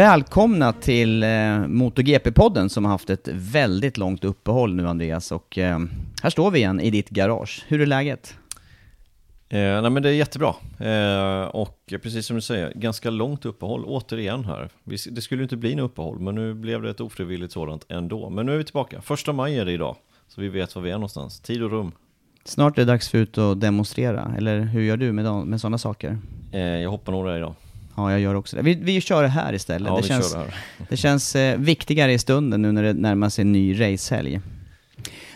Välkomna till eh, MotoGP-podden som har haft ett väldigt långt uppehåll nu Andreas och eh, här står vi igen i ditt garage. Hur är läget? Eh, nej men det är jättebra. Eh, och precis som du säger, ganska långt uppehåll återigen här. Vi, det skulle ju inte bli något uppehåll, men nu blev det ett ofrivilligt sådant ändå. Men nu är vi tillbaka. Första maj är det idag, så vi vet var vi är någonstans. Tid och rum. Snart är det dags för ut och demonstrera, eller hur gör du med, de, med sådana saker? Eh, jag hoppar nog där idag. Ja, jag gör också det. Vi, vi kör det här istället. Ja, det, vi känns, kör det här. det känns eh, viktigare i stunden nu när det närmar sig en ny racehelg.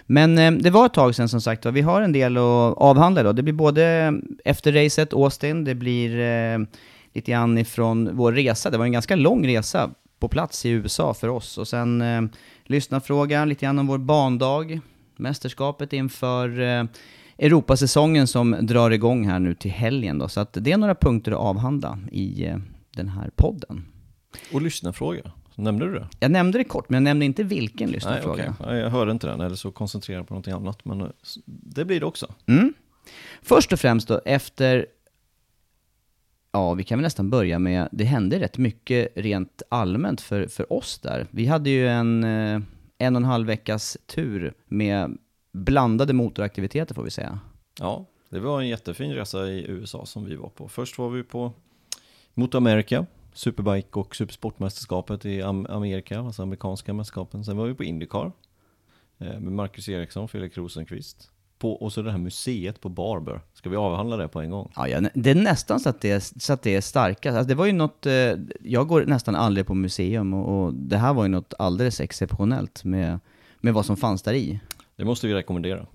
Men eh, det var ett tag sedan som sagt och vi har en del att avhandla då. Det blir både efter racet, Austin, det blir eh, lite grann ifrån vår resa. Det var en ganska lång resa på plats i USA för oss. Och sen eh, lyssnarfrågan, lite grann om vår bandag, mästerskapet inför eh, Europasäsongen som drar igång här nu till helgen då. Så att det är några punkter att avhandla i eh, den här podden. Och lyssnarfråga, nämnde du det? Jag nämnde det kort, men jag nämnde inte vilken lyssnarfråga. Nej, Jag hörde inte den, eller så koncentrerad på någonting annat. Men eh, det blir det också. Mm. Först och främst då, efter... Ja, vi kan väl nästan börja med, det hände rätt mycket rent allmänt för, för oss där. Vi hade ju en eh, en och en halv veckas tur med blandade motoraktiviteter får vi säga. Ja, det var en jättefin resa i USA som vi var på. Först var vi på Moto America, Superbike och Supersportmästerskapet i Am- Amerika, alltså amerikanska mästerskapen. Sen var vi på Indycar eh, med Marcus Eriksson, Felix Rosenqvist. På, och så det här museet på Barber. Ska vi avhandla det på en gång? Ja, ja, det är nästan så att det är, så att det är starkast. Alltså det var ju något, eh, jag går nästan aldrig på museum och, och det här var ju något alldeles exceptionellt med, med vad som fanns där i. Det måste vi rekommendera.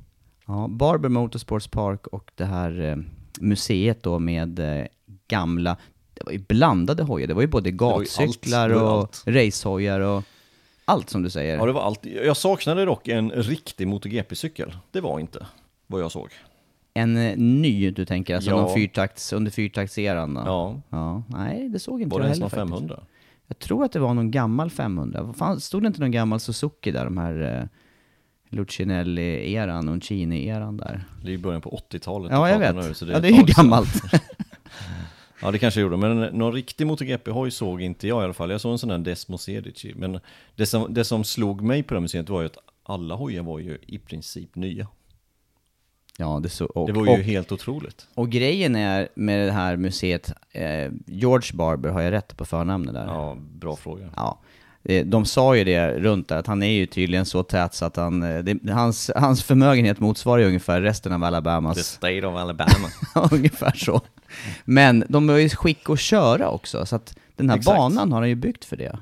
Ja, Barber Motorsports Park och det här eh, museet då med eh, gamla, det var ju blandade hojar, det var ju både var gatcyklar det var och racehojar och allt som du säger. Ja, det var allt. Jag saknade dock en riktig MotoGP-cykel. Det var inte vad jag såg. En eh, ny du tänker, alltså Ja. någon fyrtakts, under fyrtaktseran? Ja, ja. Nej, det såg inte var det jag ens heller någon faktiskt. 500? Jag tror att det var någon gammal 500. Vad fan, stod det inte någon gammal Suzuki där, de här Lucinelli-eran, Uncini-eran där? Det är ju början på 80-talet. Ja, jag vet. nu, så ja, ett det är ju gammalt. Ja, det kanske gjorde, men någon riktig MotoGP-hoj såg inte jag i alla fall. Jag såg en sån där Desmo Sedici, men det som, det som slog mig på det museet var ju att alla hojar var ju i princip nya. ja, det, så, och, Det var ju och, helt otroligt. och grejen är med det här museet, eh, George Barber, har jag rätt på förnamnet där? Ja, bra fråga. Ja. Eh, De sa ju det runt där, att han är ju tydligen så tät så att han, eh, det, hans, hans förmögenhet motsvarar ju ungefär resten av The Alabamas. State of Alabama. ungefär så. Men de var ju skick att köra också, så att den här Exakt. banan har han ju byggt för det.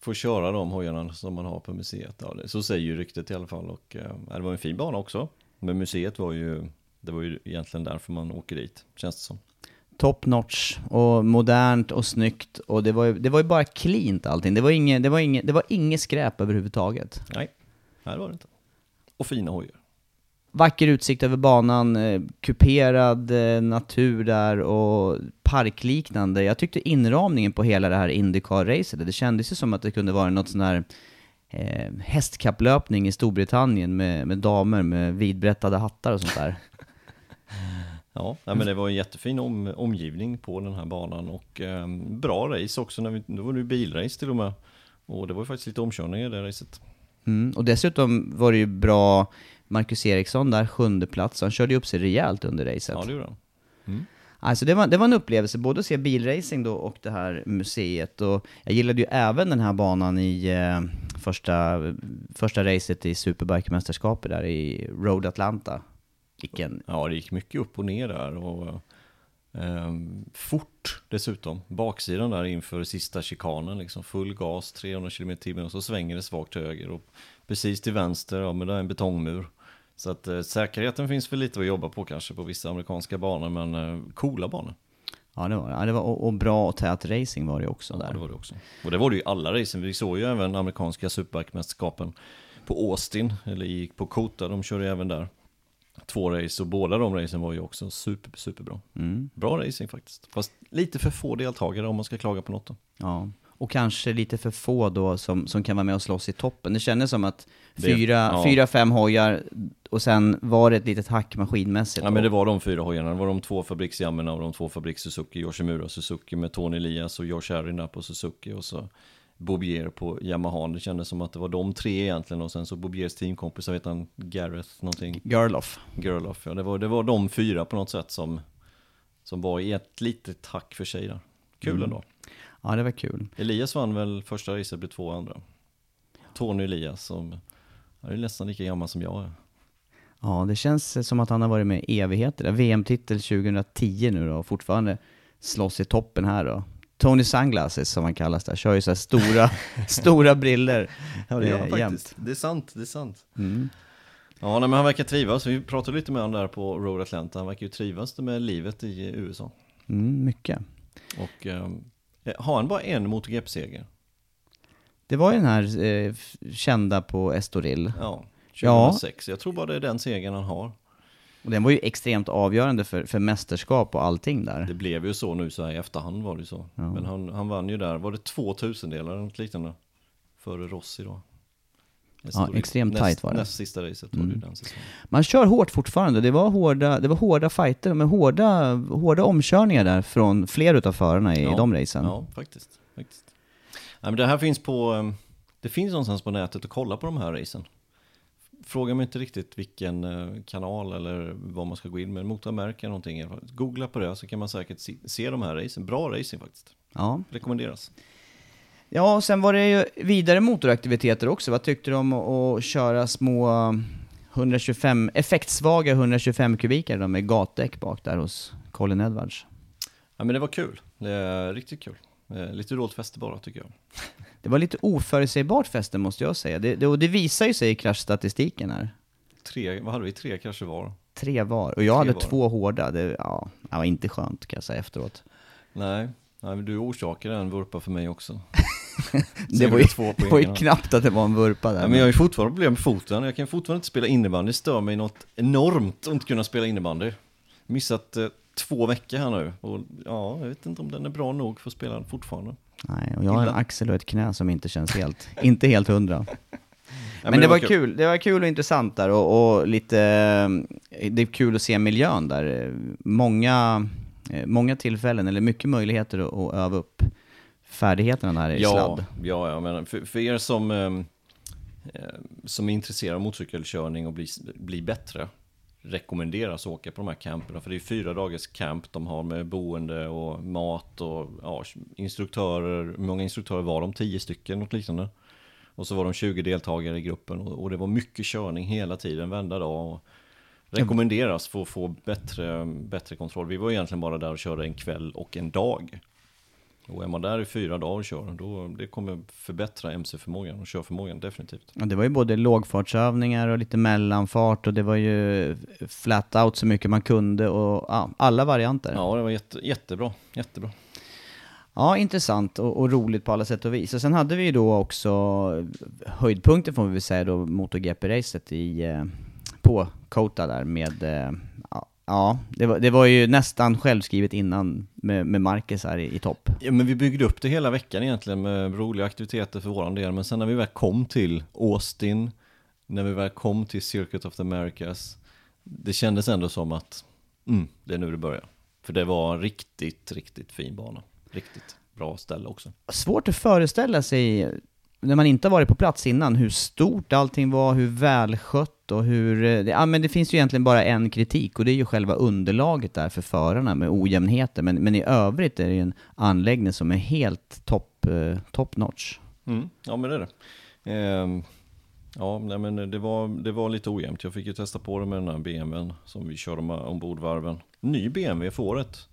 Får köra de hojarna som man har på museet. Så säger ju ryktet i alla fall. Och, ja, det var en fin bana också. Men museet var ju, det var ju egentligen därför man åker dit, känns det som. Top notch och modernt och snyggt och det var ju, det var ju bara cleant allting. Det var inget, det var inget, det var inget skräp överhuvudtaget. Nej, Nej, det var det inte. Och fina hojar. Vacker utsikt över banan, eh, kuperad eh, natur där och parkliknande. Jag tyckte inramningen på hela det här Indycar-racet, det kändes ju som att det kunde vara något sån här eh, hästkapplöpning i Storbritannien med, med damer med vidbrättade hattar och sånt där. Ja, men det var en jättefin om, omgivning på den här banan och eh, bra race också. När vi, då var det ju bilrace till och med. Och det var ju faktiskt lite omkörningar i det racet. Mm, och dessutom var det ju bra, Marcus Eriksson där, sjunde plats, han körde ju upp sig rejält under racet. Ja, det gjorde han. Alltså det var, det var en upplevelse, både att se bilracing då och det här museet. Och jag gillade ju även den här banan i eh, första, första racet i Superbike-mästerskapet där i Road Atlanta. Vilken, Ja, det gick mycket upp och ner där och ehm, fort dessutom. Baksidan där inför sista chikanen, liksom full gas, 300 km timmen och så svänger det svagt till höger och precis till vänster, ja men det är en betongmur. Så att eh, säkerheten finns väl lite att jobba på kanske på vissa amerikanska banor, men eh, coola banor. ja, det var, ja, det var och, och bra och tät racing var det också Ja, där. det var det också. Och det var det ju alla racen. Vi såg ju även amerikanska superbike-mästerskapen på Austin, eller i, på Kota, de körde ju även där. Två race och båda de racen var ju också super, superbra. Mm, Bra racing faktiskt. Fast lite för få deltagare om man ska klaga på något då. ja. Och kanske lite för få då som, som kan vara med och slåss i toppen. Det kändes som att Det- fyra, ja. fyra fem hojar och sen var det ett litet hack maskinmässigt. Ja men det var de fyra hojarna, det var de två fabriksjammerna och de två fabriks Suzuki, Yoshimura Suzuki med Tony Elias och Josh Herrin där på Suzuki och så Bobier på Yamaha. Det kändes som att det var de tre egentligen och sen så Bobiers teamkompis, jag vet han, Gareth någonting, Girloff. Gerloff. Ja, det var, det var de fyra på något sätt som, som var i ett litet hack för sig där. Kul Mm. ändå. Ja, det var kul. Elias vann väl första racet, blev två andra. Tony Elias som, han är nästan lika gammal som jag är. Ja, det känns som att han har varit med i evigheter. VM-titel 2010 nu då, och fortfarande slåss i toppen här då. Tony Sunglasses som han kallas där, kör ju så stora, stora briller Ja, det gör eh, han jämt. faktiskt. Det är sant, det är sant. Mm. Ja, nej, men han verkar trivas. Vi pratade lite med honom där på Road Atlanta. Han verkar ju trivas med livet i USA. Mm, mycket. Och eh, har han bara en MotoGP-seger? Det var ju den här eh, kända på Estoril. Ja, Ja. 2006. Jag tror bara det är den segern han har. Och den var ju extremt avgörande för, för mästerskap och allting där. Det blev ju så nu så här i efterhand var det ju så. Ja. Men han, han vann ju där, var det två tusendelar eller något liknande? Före Rossi då. Estoril. extremt näst, tajt var det. Näst sista racet var det Mm. den säsongen. Man kör hårt fortfarande. Det var hårda, det var hårda fighter, men hårda, hårda omkörningar där från flera utav förarna i Ja. de racen. Ja, faktiskt. faktiskt. Nej, men det här finns på, eh, det finns någonstans på nätet att kolla på de här racen. Fråga mig inte riktigt vilken eh, kanal eller vad man ska gå in med, någonting. i alla fall. Googla på det så kan man säkert se, se de här racen. Bra racing faktiskt. Ja. Rekommenderas. Ja, och sen var det ju vidare motoraktiviteter också. Vad tyckte du om att köra små 125, effektsvaga 125 kubikare med gatdäck bak där hos Colin Edwards? Ja, men det var kul. Det är riktigt kul. Eh, Lite roligt fäste bara tycker jag. Det var lite oförutsägbart fäste måste jag säga. Det, det, och det visar ju sig i kraschstatistiken här. Tre, vad hade vi? Tre kanske var. Tre var. Och jag hade var. två hårda. Det, ja, det var inte skönt kan jag säga efteråt. Nej, Nej men du orsakade en vurpa för mig också. Det var, ju, två det var ju knappt att det var en vurpa där. Ja, men jag har ju fortfarande problem med foten. Jag kan fortfarande inte spela innebandy. Det stör mig något enormt att inte kunna spela innebandy. Missat eh, två veckor här nu. Och ja, jag vet inte om den är bra nog för att spela fortfarande. Nej, och jag har en axel och ett knä som inte känns helt, inte helt hundra. Ja, men, det, var kul. det var kul och intressant där och, och lite, eh, det är kul att se miljön där. Många, eh, många tillfällen, eller mycket möjligheter att, att öva upp färdigheterna där i Ja, sladd. ja, ja men för, för er som, eh, som är intresserade av motorcykelkörning och bli, bli bättre rekommenderas att åka på de här camperna. För det är fyra dagars camp de har med boende och mat och ja, instruktörer. Hur många instruktörer var de? Tio stycken, något liknande. Och så var de 20 deltagare i gruppen och, och det var mycket körning hela tiden, varenda dag. Och rekommenderas för att få bättre, bättre kontroll. Vi var egentligen bara där och körde en kväll och en dag. Och är man där i fyra dagar och kör, då det kommer förbättra MC-förmågan och körförmågan definitivt. Ja, det var ju både lågfartsövningar och lite mellanfart och det var ju flat out så mycket man kunde och ja, alla varianter. Ja, det var jätte, jättebra, jättebra. Ja, intressant och, och, roligt på alla sätt och vis. Och sen hade vi ju då också höjdpunkten får vi väl säga då, MotoGP-racet i, eh, på Kota där med, eh, ja, det var, det var ju nästan självskrivet innan med, med Marcus här i, i topp. Ja, men vi byggde upp det hela veckan egentligen med roliga aktiviteter för våran del, men sen när vi väl kom till Austin, när vi väl kom till Circuit of the Americas, det kändes ändå som att mm, det är nu det börjar. För det var en riktigt, riktigt fin bana. Riktigt bra ställe också. Svårt att föreställa sig, när man inte har varit på plats innan, hur stort allting var, hur välskött och hur... Ja men det finns ju egentligen bara en kritik och det är ju själva underlaget där för förarna med ojämnheter. Men, men i övrigt är det ju en anläggning som är helt top, eh, top notch. Mm, ja men det är det. Eh, ja nej, men det var, det var lite ojämnt. Jag fick ju testa på det med den här BMWn som vi körde med ombord varven. Ny BMW för året.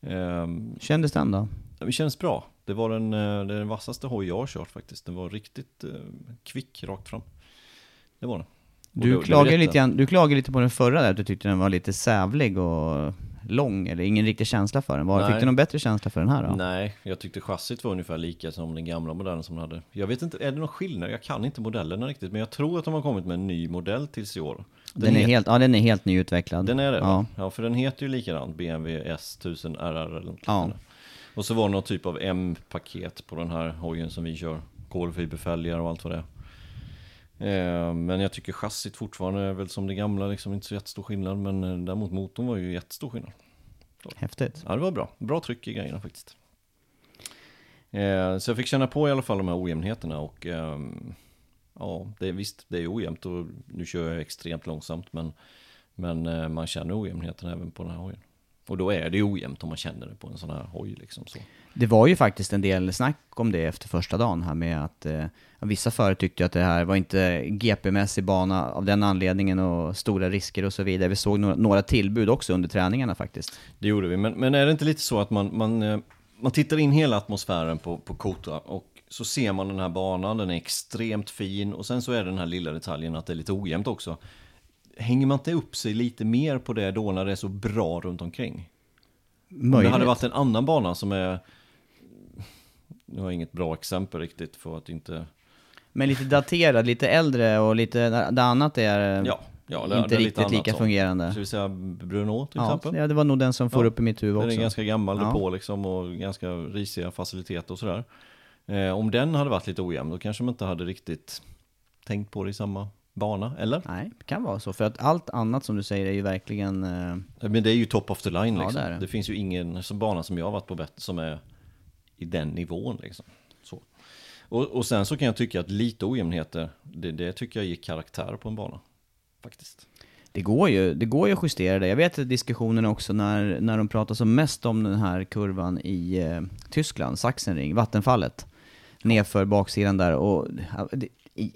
Um, Kändes den då? Det känns bra. Det var den, eh, den vassaste hoj jag har kört faktiskt. Den var riktigt kvick rakt fram. Det var den. Du, klagade lite, du klagade lite på den förra där, att du tyckte den var lite sävlig och lång, eller ingen riktig känsla för den. Var, Nej. fick du någon bättre känsla för den här då? Nej, jag tyckte chassit var ungefär lika som den gamla modellen som den hade. Jag vet inte, är det någon skillnad? Jag kan inte modellerna riktigt, men jag tror att de har kommit med en ny modell tills i år. Den, den är, het... helt, ja, den är helt nyutvecklad. Den är det? Ja, ja för den heter ju likadant, BMW S1000 RR eller något ja. Och så var det någon typ av M-paket på den här hojen som vi kör. Kolfiberfälgar och allt vad det är. Eh, men jag tycker chassit fortfarande är väl som det gamla, liksom inte så jättestor skillnad. Men eh, däremot motorn var ju jättestor skillnad. Häftigt. Ja, det var bra. Bra tryck i grejerna faktiskt. Eh, så jag fick känna på i alla fall de här ojämnheterna och ehm, ja, det visst, det är ojämnt och nu kör jag extremt långsamt men, men man känner ojämnheten även på den här hojen. Och då är det ojämnt om man känner det på en sån här hoj liksom så. Det var ju faktiskt en del snack om det efter första dagen här med att eh, vissa förare tyckte att det här var inte GP-mässig bana av den anledningen och stora risker och så vidare. Vi såg några, några tillbud också under träningarna faktiskt. Det gjorde vi, men, men är det inte lite så att man, man, eh, man tittar in hela atmosfären på, på Kota och så ser man den här banan, den är extremt fin och sen så är det den här lilla detaljen att det är lite ojämnt också hänger man inte upp sig lite mer på det då när det är så bra runt omkring? Möjligt. Om det hade varit en annan bana som är... Nu har jag inget bra exempel riktigt för att inte... Men lite daterad, lite äldre och lite, det annat är ja, ja, det, inte det riktigt lika fungerande. Ska vi säga Bruno till ja, exempel? Ja, det var nog den som får ja, upp i mitt huvud också. Den är ganska gammal ja. på liksom och ganska risiga faciliteter och sådär. Eh, om den hade varit lite ojämn, då kanske man inte hade riktigt tänkt på det i samma bana, eller? Nej, det kan vara så. För att allt annat som du säger är ju verkligen... Eh... Men det är ju top of the line liksom. Ja, det, det. det, finns ju ingen som bana som jag har varit på bättre som är i den nivån liksom. Så. Och, och sen så kan jag tycka att lite ojämnheter, det, det tycker jag ger karaktär på en bana. Faktiskt. Det går ju, det går ju att justera det. Jag vet diskussionen också när, när de pratar som mest om den här kurvan i eh, Tyskland, Sachsenring, vattenfallet. Nedför baksidan där och det,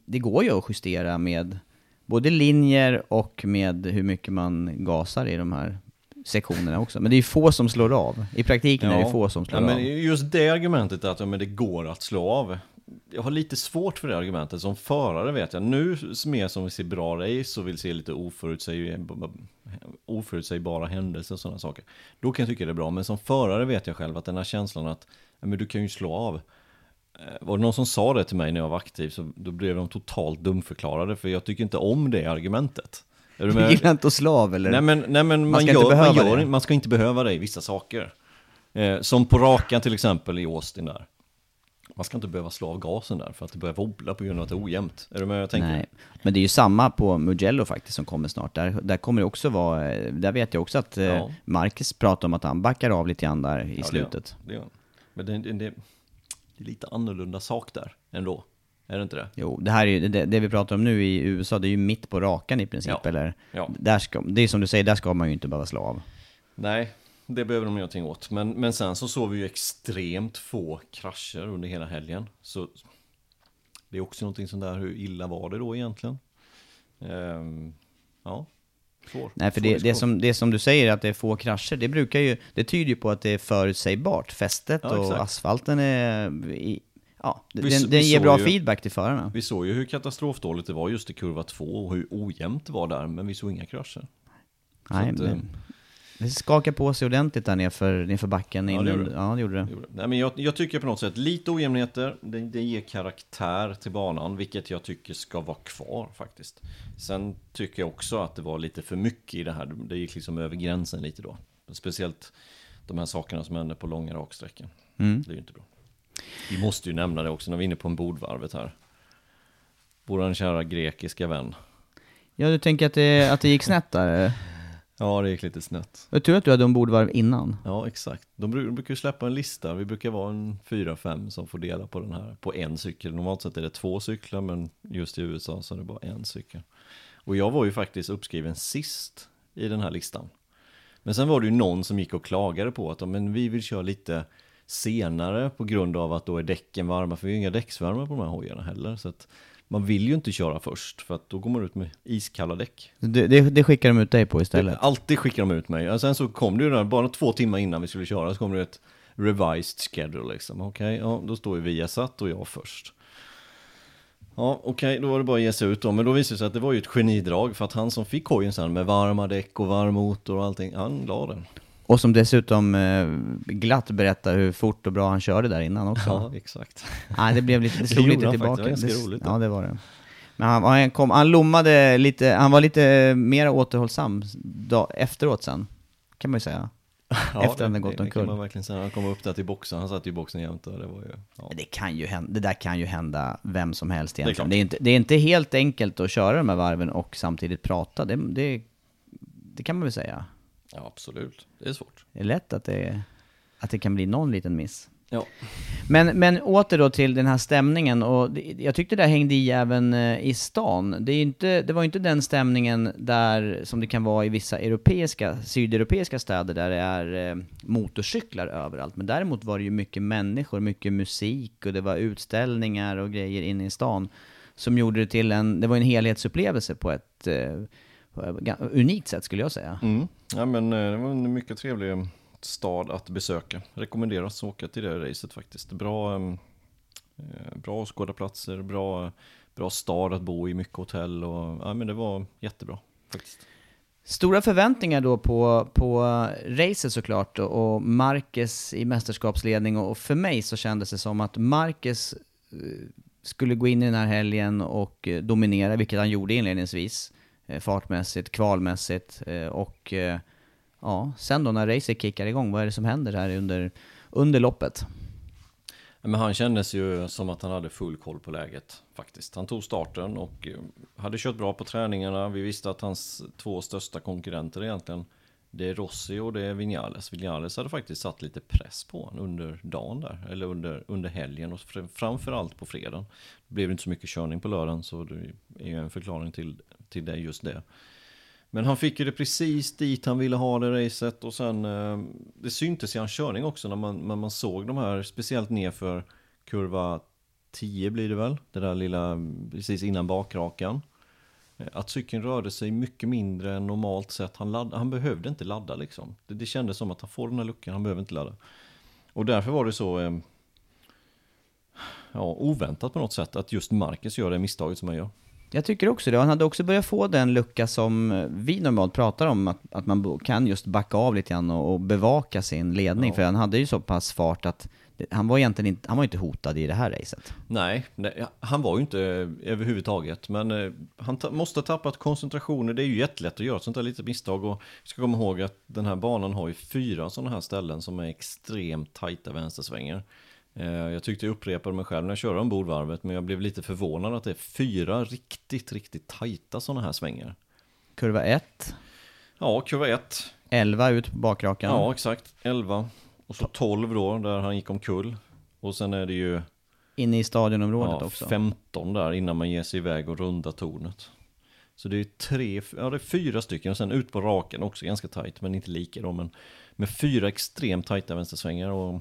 det går ju att justera med både linjer och med hur mycket man gasar i de här sektionerna också. Men det är ju få som slår av. I praktiken ja. är det få som slår ja, men. Just det argumentet att ja, men det går att slå av. Jag har lite svårt för det argumentet. Som förare vet jag, nu mer som vi ser bra race och vill se lite oförutsägbara, oförutsägbara händelser och sådana saker. Då kan jag tycka det är bra. Men som förare vet jag själv att den här känslan att ja, men du kan ju slå av. Eh, var det någon som sa det till mig när jag var aktiv så då blev de totalt dumförklarade för jag tycker inte om det argumentet. Är du, med? gillar inte att slå av eller? Nej men, nej, men man, man, ska gör, man, gör, man ska inte behöva det i vissa saker. Eh, som på rakan till exempel i Austin där. Man ska inte behöva slå av gasen där för att det börjar wobbla på grund av att det är ojämnt. Är du med jag tänker? Nej, men det är ju samma på Mugello faktiskt som kommer snart. Där, där kommer det också vara, eh, där vet jag också att eh, ja. Marcus pratar om att han backar av lite grann där i ja, slutet. Det gör, det gör. Men det, det, det är lite annorlunda sak där ändå. Är det inte det? Jo, det här är ju, det, det, vi pratar om nu i USA, det är ju mitt på rakan i princip, ja. eller? Ja. Där ska, det är som du säger, där ska man ju inte behöva slå av. Nej, det behöver de göra någonting åt. Men, men sen så såg vi ju extremt få krascher under hela helgen. Så det är också någonting sånt där, hur illa var det då egentligen? Ehm, ja, Svår. Nej, för det, det, som, det som du säger, att det är få krascher, det brukar ju, det tyder ju på att det är förutsägbart. Fästet ja, och asfalten är, i, ja, vi, den, den ger bra ju, feedback till förarna. Vi såg ju hur katastrofdåligt det var just i kurva 2 och hur ojämnt det var där, men vi såg inga krascher. Nej, att, men... Det skakade på sig ordentligt där nerför, nerför backen. Ja, det gjorde det. ja, det gjorde det. Gjorde. Nej, men jag, jag tycker på något sätt lite ojämnheter, det, det ger karaktär till banan, vilket jag tycker ska vara kvar faktiskt. Sen tycker jag också att det var lite för mycket i det här, det gick liksom över gränsen lite då. Speciellt de här sakerna som hände på långa raksträckor. Mm. Det är ju inte bra. Vi måste ju nämna det också när vi är inne på en bordvarvet här. Vår kära grekiska vän. Ja, du tänker att det, att det gick snett där? Ja, det gick lite snett. Jag tror att du hade ombordvarv innan. Ja, exakt. De bru- de brukar ju släppa en lista. Vi brukar vara en fyra, fem som får dela på den här, på en cykel. Normalt sett är det två cyklar, men just i USA så är det bara en cykel. Och jag var ju faktiskt uppskriven sist i den här listan. Men sen var det ju någon som gick och klagade på att men vi vill köra lite senare på grund av att då är däcken varma, för vi har inga däcksvärmare på de här hojarna heller. Så att man vill ju inte köra först, för att då går man ut med iskalla däck. Det, det, det skickar de ut dig på istället. Alltid skickar de ut mig. Och sen så kom det ju där, bara två timmar innan vi skulle köra, så kom det ett revised schedule liksom. Okej, ja, då står ju Viasat och jag först. Ja, okej, då var det bara att ge sig ut då. Men då visade det sig att det var ju ett genidrag, för att han som fick hojen sen med varma däck och varm motor och allting, han la den. Och som dessutom eh, glatt berättar hur fort och bra han körde där innan också. Ja, exakt. Nej, det blev lite, det Det slog gjorde lite tillbaka. faktiskt, det var Det- ganska roligt. Ja, det var det. Men han, han, kom, han lommade lite, han var lite mer återhållsam dag, efteråt sen, kan man ju säga. Ja, Efter att han det- gått det omkull. kan man verkligen säga. Han kom upp där till boxen, han satt ju i boxen jämt och det var ju, ja. Det, kan ju hända, det där kan ju hända vem som helst är egentligen. klart. Det är, inte, det är inte helt enkelt att köra de här varven och samtidigt prata. Det, det, det kan man väl säga. Ja, absolut. Det är svårt. Det är lätt att det, att det kan bli någon liten miss. Ja. Men, men åter då till den här stämningen och det, jag tyckte det hängde i även eh, i stan. Det, är inte, det var ju inte den stämningen där som det kan vara i vissa europeiska, sydeuropeiska städer där det är eh, motorcyklar överallt. Men däremot var det ju mycket människor, mycket musik och det var utställningar och grejer inne i stan. Som gjorde det till en, det var en helhetsupplevelse på ett eh, unikt sätt skulle jag säga. Mm. Ja, men eh, det var en mycket trevlig eh, stad att besöka. Rekommenderas att åka till det racet faktiskt. Bra, ehm, eh, bra åskådarplatser, bra, bra stad att bo i, mycket hotell och ja, men det var jättebra faktiskt. Stora förväntningar då på, på racet såklart och- och Marquez i mästerskapsledning och för mig så kändes det som att Marquez skulle gå in i den här helgen och dominera, vilket han gjorde inledningsvis. Eh, fartmässigt, kvalmässigt eh, och eh, ja, sen då när racet kickar igång, vad är det som händer här under, under loppet? Men han kändes ju som att han hade full koll på läget faktiskt. Han tog starten och hade kört bra på träningarna. Vi visste att hans två största konkurrenter egentligen, det är Rossi och det är Vinales. Vinales hade faktiskt satt lite press på honom under dagen där, eller under, under helgen och framförallt på fredagen. Det blev inte så mycket körning på lördagen så det är ju en förklaring till, till det, just det. Men han fick ju det precis dit han ville ha det racet och sen eh, det syntes i hans körning också när man, när man såg de här, speciellt nerför kurva 10 blir det väl, det där lilla mm, precis innan bakrakan. Eh, att cykeln rörde sig mycket mindre än normalt sett. Han, ladd, han behövde inte ladda liksom. Det, det kändes som att han får den här luckan, han behöver inte ladda. Och därför var det så eh, ja, oväntat på något sätt att just Marcus gör det misstaget som han gör. Jag tycker också det. Han hade också börjat få den lucka som vi normalt pratar om, att, att man kan just backa av lite grann och, och bevaka sin ledning. Ja. För han hade ju så pass fart att det, han var egentligen inte, han var inte hotad i det här racet. Nej, nej, han var ju inte eh, överhuvudtaget. Men eh, han ta- måste ha tappat koncentrationen. Det är ju jättelätt att göra ett sånt där litet misstag. Och vi ska komma ihåg att den här banan har ju fyra sådana här ställen som är extremt tajta vänstersvängar. Eh, jag tyckte jag upprepade mig själv när jag körde ombordvarvet. Men jag blev lite förvånad att det är fyra riktigt, riktigt tajta sådana här svängar. Kurva 1, Ja, kurva 1. 11 ut på bakrakan. Ja, exakt. 11. Och så 12 då, där han gick omkull. Och sen är det ju Inne i stadionområdet ja, också. 15 där innan man ger sig iväg och runda tornet. Så det är tre, ja det är fyra stycken och sen ut på raken också ganska tajt men inte lika då men med fyra extremt tajta vänstersvängar och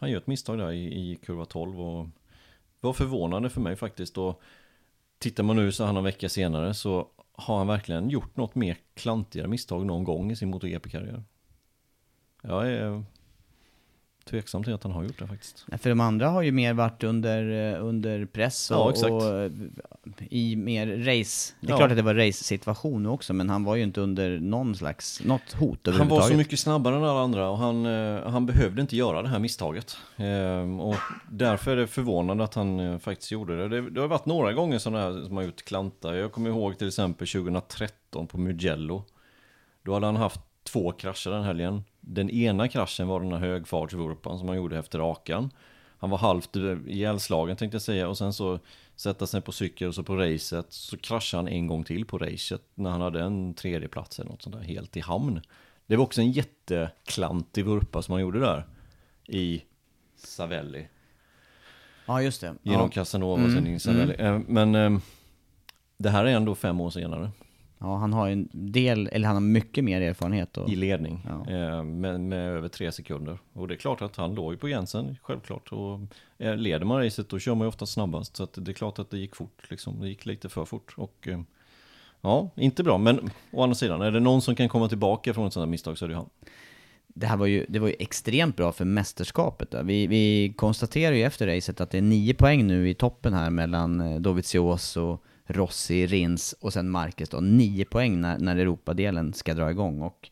han gör ett misstag där i, i kurva 12 och var förvånande för mig faktiskt och tittar man nu så här någon vecka senare så har han verkligen gjort något mer klantigare misstag någon gång i sin MotoGP-karriär. Jag är tveksam till att han har gjort det faktiskt. Nej, För de andra har ju mer varit under, eh, under press och, Ja, och i mer race. Det är Ja. klart att det var race-situation också, men han var ju inte under någon slags, något hot Han var överhuvudtaget. så mycket snabbare än alla andra och han, eh, han behövde inte göra det här misstaget. Ehm, och därför är det förvånande att han eh, faktiskt gjorde det. det. Det har varit några gånger sådana här som har gjort klanta. Jag kommer ihåg till exempel 2013 på Mugello. Då hade han haft två krascher den helgen. Den ena kraschen var den här högfartsvurpan som han gjorde efter rakan. Han var halvt ihjälslagen tänkte jag säga och sen så sätta sig på cykel och så på racet så kraschade han en gång till på racet när han hade en tredje plats eller något sånt där helt i hamn. Det var också en jätteklantig vurpa som han gjorde där i Savelli. Ja, just det. Genom Ja. Mm, Casanova och sen in i Savelli. Eh, Men eh, det här är ändå fem år senare ja, han har en del, eller han har mycket mer erfarenhet. Och, i ledning Ja. eh, med, med över tre sekunder. Och det är klart att han låg ju på gränsen, självklart. Och eh, leder man racet då kör man ju ofta snabbast. Så det är klart att det gick fort, liksom. det gick lite för fort. Och eh, ja, inte bra. Men å andra sidan, är det någon som kan komma tillbaka från ett sådant här misstag så är det han. det här var ju, det var ju extremt bra för mästerskapet. Då. Vi, vi konstaterar ju efter racet att det är nio poäng nu i toppen här mellan eh, Dovizioso, Rossi, Rins och sen Marquez då. Nio poäng när, när Europadelen ska dra igång. Och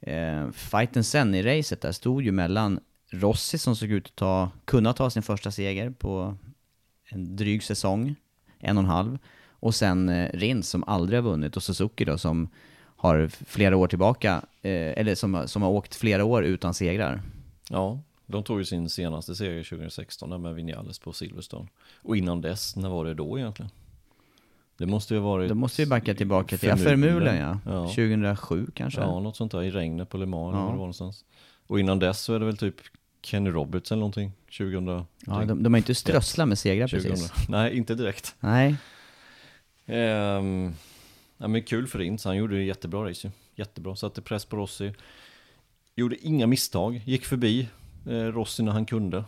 eh, fighten sen i racet där stod ju mellan Rossi som såg ut att ta, kunna ta sin första seger på en dryg säsong, en och en halv. Och sen eh, Rins som aldrig har vunnit och Suzuki då som har flera år tillbaka, eh, eller som, som har åkt flera år utan segrar. Ja, de tog ju sin senaste seger 2016 där med Vinales på Silverstone. Och innan dess, när var det då egentligen? Det måste ju ha varit... Då måste vi backa tillbaka till. Förmulen ja. Ja. 2007 kanske? Ja, något sånt där i regnet på Le Mans eller Ja. var det var någonstans. Och innan dess så är det väl typ Kenny Roberts eller någonting, 2000. Ja, de, de har inte strösslat med segrar 2000. precis. Nej, inte direkt. Nej, Ehm, ja, men kul för Rins, han gjorde ju jättebra race ju. Jättebra, satte press på Rossi. Gjorde inga misstag, gick förbi eh, Rossi när han kunde.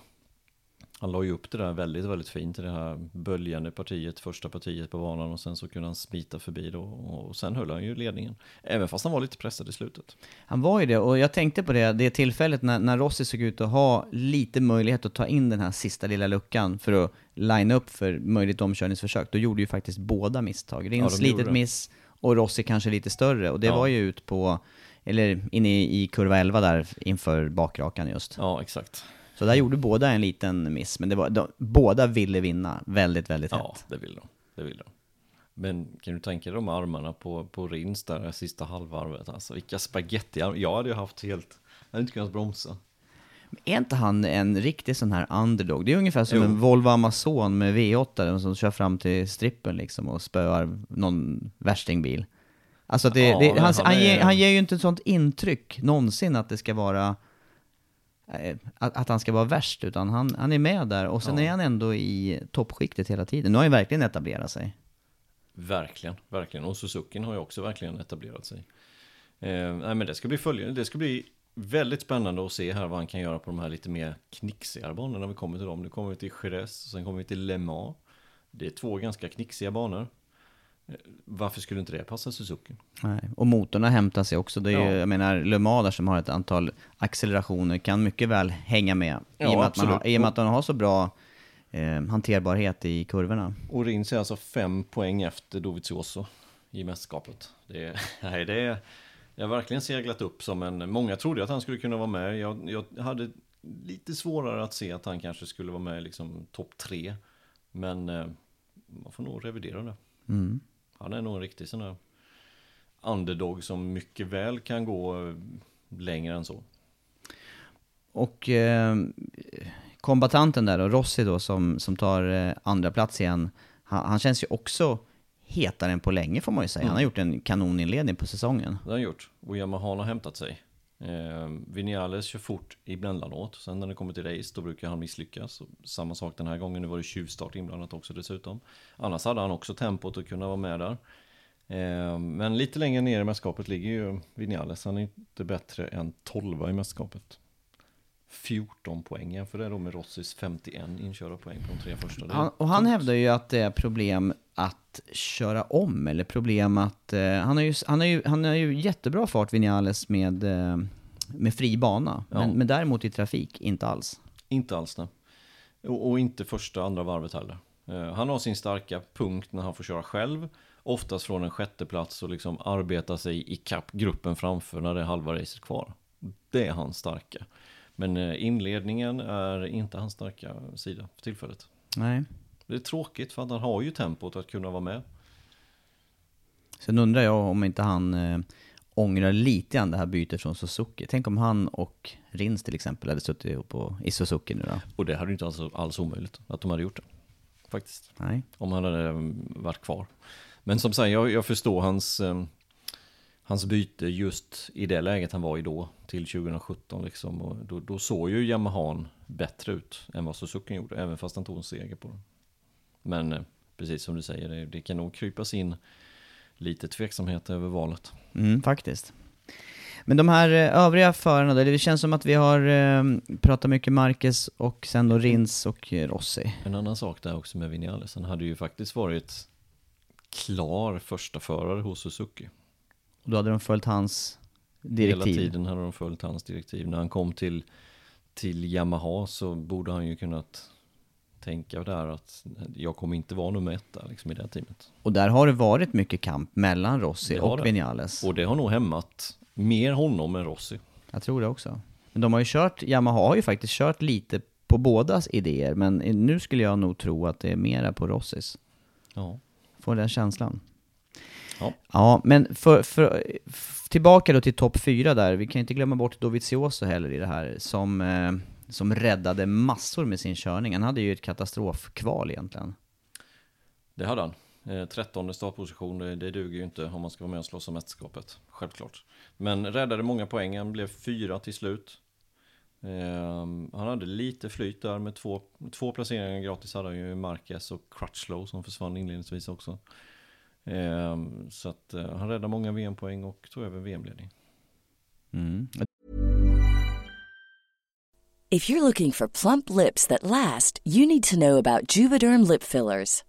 Han la ju upp det där väldigt, väldigt fint i det här böljande partiet, första partiet på banan och sen så kunde han smita förbi då och sen höll han ju ledningen. Även fast han var lite pressad i slutet. han var ju det. Och jag tänkte på det, det tillfället när, när Rossi såg ut att ha lite möjlighet att ta in den här sista lilla luckan för att linea upp för möjligt omkörningsförsök. Då gjorde ju faktiskt båda misstag. Rins de gjorde litet det. miss och Rossi kanske lite större. Och det Ja. var ju ut på, eller inne i, i kurva 11 där inför bakrakan just. Ja, exakt. Så där gjorde båda en liten miss, men det var, de, båda ville vinna väldigt, väldigt Ja, hett. det vill de. Det vill de. Men kan du tänka dig de armarna på, på Rins där, det sista halvvarvet? Alltså vilka spaghetti Jag hade ju haft helt... Jag hade inte kunnat bromsa. Är inte han en riktig sån här underdog? Det är ungefär som Jo. en Volvo Amazon med V8 som kör fram till strippen liksom och spöar någon värstingbil. Alltså det, Ja, det, men han, han han, ger, han ger ju inte ett sånt intryck någonsin att det ska vara att, att han ska vara värst, utan han, han är med där och sen Ja. är han ändå i toppskiktet hela tiden. Nu har han ju verkligen etablerat sig. Verkligen, verkligen. Och Suzuki har ju också verkligen etablerat sig. Eh, nej men det ska bli följande. Det ska bli väldigt spännande att se här vad han kan göra på de här lite mer knixigare banorna när vi kommer till dem. Nu kommer vi till Jerez och sen kommer vi till Le Mans. Det är två ganska knixiga banor. Varför skulle inte det passa Suzuki? Nej. Och motorn hämtar sig också. Det är ju, Ja. jag menar, Le Mans där som har ett antal accelerationer kan mycket väl hänga med. I, Ja, och med att man har. I och med att de har så bra eh, hanterbarhet i kurvorna. Och Rins är alltså fem poäng efter Dovizioso i mästerskapet. Det är, nej, det är, jag har verkligen seglat upp som en... Många trodde att han skulle kunna vara med. Jag, jag hade lite svårare att se att han kanske skulle vara med i liksom topp tre. Men eh, man får nog revidera det. Mm. Han är nog en riktig sån där underdog som mycket väl kan gå eh, längre än så. Och eh, kombatanten där då, Rossi då, som, som tar eh, andra plats igen, han, han känns ju också hetare än på länge får man ju säga. Han har gjort en kanoninledning på säsongen. Det har han gjort. Och Yamaha har hämtat sig. Eh, Vinales kör fort emellanåt. Sen när det kommer till race då brukar han misslyckas. Samma sak den här gången. Nu var det tjuvstart inblandat också dessutom. Annars hade han också tempot att kunna vara med där. Eh, men lite längre ner i mästerskapet ligger ju Vinales. Han är inte bättre än 12 i mästerskapet. 14 poäng jämför det då med Rossis 51 inkörda poäng på de tre första. Han, och han hävdar ju att det är problem att köra om, eller problem att... Eh, han, har ju, han, har ju, han har ju jättebra fart, Vinales, med, eh, med fri bana. Ja. Men, men däremot i trafik, inte alls. Inte alls det. Och, och inte första andra varvet heller. Eh, han har sin starka punkt när han får köra själv. Oftast från en sjätte plats och liksom arbeta sig i kapp gruppen framför när det är halva racet kvar. Det är hans starka. Men eh, inledningen är inte hans starka sida för tillfället. Nej. Det är tråkigt för att han har ju tempot att kunna vara med. Sen undrar jag om inte han eh, ångrar lite grann det här bytet från Suzuki. Tänk om han och Rins till exempel hade suttit ihop på, i Suzuki nu då? Och det hade ju inte alls, alls omöjligt att de hade gjort det. Faktiskt. Nej. Om han hade eh, varit kvar. Men som sagt, jag, jag förstår hans, eh, hans byte just i det läget han var i då, till 2017 liksom. Och då, då såg ju Yamahan bättre ut än vad Suzuki gjorde, även fast han tog en seger på det. Men eh, precis som du säger, det, det kan nog krypas in lite tveksamhet över valet. Mm, faktiskt. Men de här eh, övriga förarna då, det känns som att vi har eh, pratat mycket Marquez och sen då Rins och Rossi. En annan sak där också med Vinales, han hade ju faktiskt varit klar första förare hos Suzuki. Och då hade de följt hans direktiv. Hela tiden hade de följt hans direktiv. När han kom till, till Yamaha så borde han ju kunnat tänka där att jag kommer inte vara nummer ett där, liksom, i det här teamet. Och där har det varit mycket kamp mellan Rossi och det. Vinales. Och det har nog hämmat mer honom än Rossi. Jag tror det också. Men de har ju kört, Yamaha har ju faktiskt kört lite på bådas idéer, men nu skulle jag nog tro att det är mera på Rossis. Ja. Får den känslan. Ja. Ja, men för, för, tillbaka då till topp fyra där, vi kan inte glömma bort Dovizioso heller i det här, som, eh, som räddade massor med sin körning. Han hade ju ett katastrofkval egentligen. Det hade han. Eh, 13 startposition, det, det duger ju inte om man ska vara med och slåss om mästerskapet. Självklart. Men räddade många poäng, han blev fyra till slut. Eh, han hade lite flyt där med två, två placeringar gratis hade han ju Marquez och Crutchlow som försvann inledningsvis också. Eh, så att eh, han räddade många VM-poäng och tog över VM-ledning. Mm. If you're looking for plump lips that last, you need to know about Juvederm lip fillers.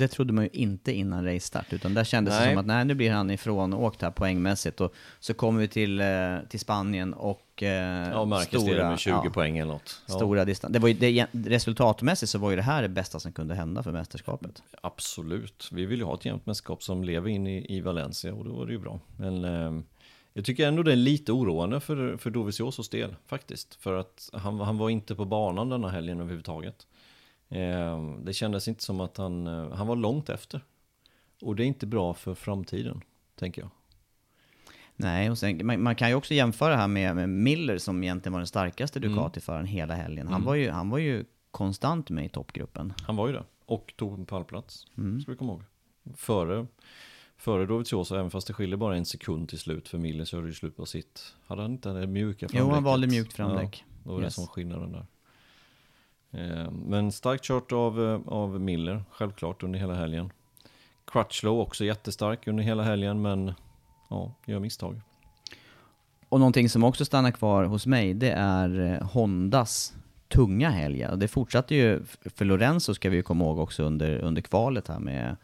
Det trodde man ju inte innan race-start, utan där kändes det Nej. som att nej, nu blir han ifrån åkt här poängmässigt. Och så kommer vi till, eh, till Spanien och eh, Ja, Marcus leder med 20 ja, poäng eller något. Ja, Stora distans. Det var ju, det, resultatmässigt så var ju det här det bästa som kunde hända för mästerskapet. Absolut. Vi vill ju ha ett jämnt mästerskap som lever in i, i Valencia och då var det ju bra. Men eh, jag tycker ändå det är lite oroande för, för Doviziosos del faktiskt. För att han, han var inte på banan denna helgen överhuvudtaget. Eh, det kändes inte som att han, eh, han var långt efter. Och det är inte bra för framtiden, tänker jag. Nej, och sen, man, man kan ju också jämföra här med, med Miller som egentligen var den starkaste Ducati-föraren hela helgen. Han, Mm. var ju, han var ju konstant med i toppgruppen. Han var ju det. Och tog en pallplats, Mm. ska vi komma ihåg. Före, före Dovizioso, även fast det skiljer bara en sekund till slut för Miller så är det ju slut på sitt. Hade han inte det mjuka Jo, han framdäcket? valde mjukt framdäck. Ja, då var det Yes. som skillnaden där. Eh, Men starkt kört av, eh, av Miller, självklart, under hela helgen. Crutchlow också jättestark under hela helgen, men ja, gör misstag. Och någonting som också stannar kvar hos mig, det är eh, Hondas tunga helg. Det fortsatte ju, för Lorenzo ska vi ju komma ihåg också under, under kvalet här med,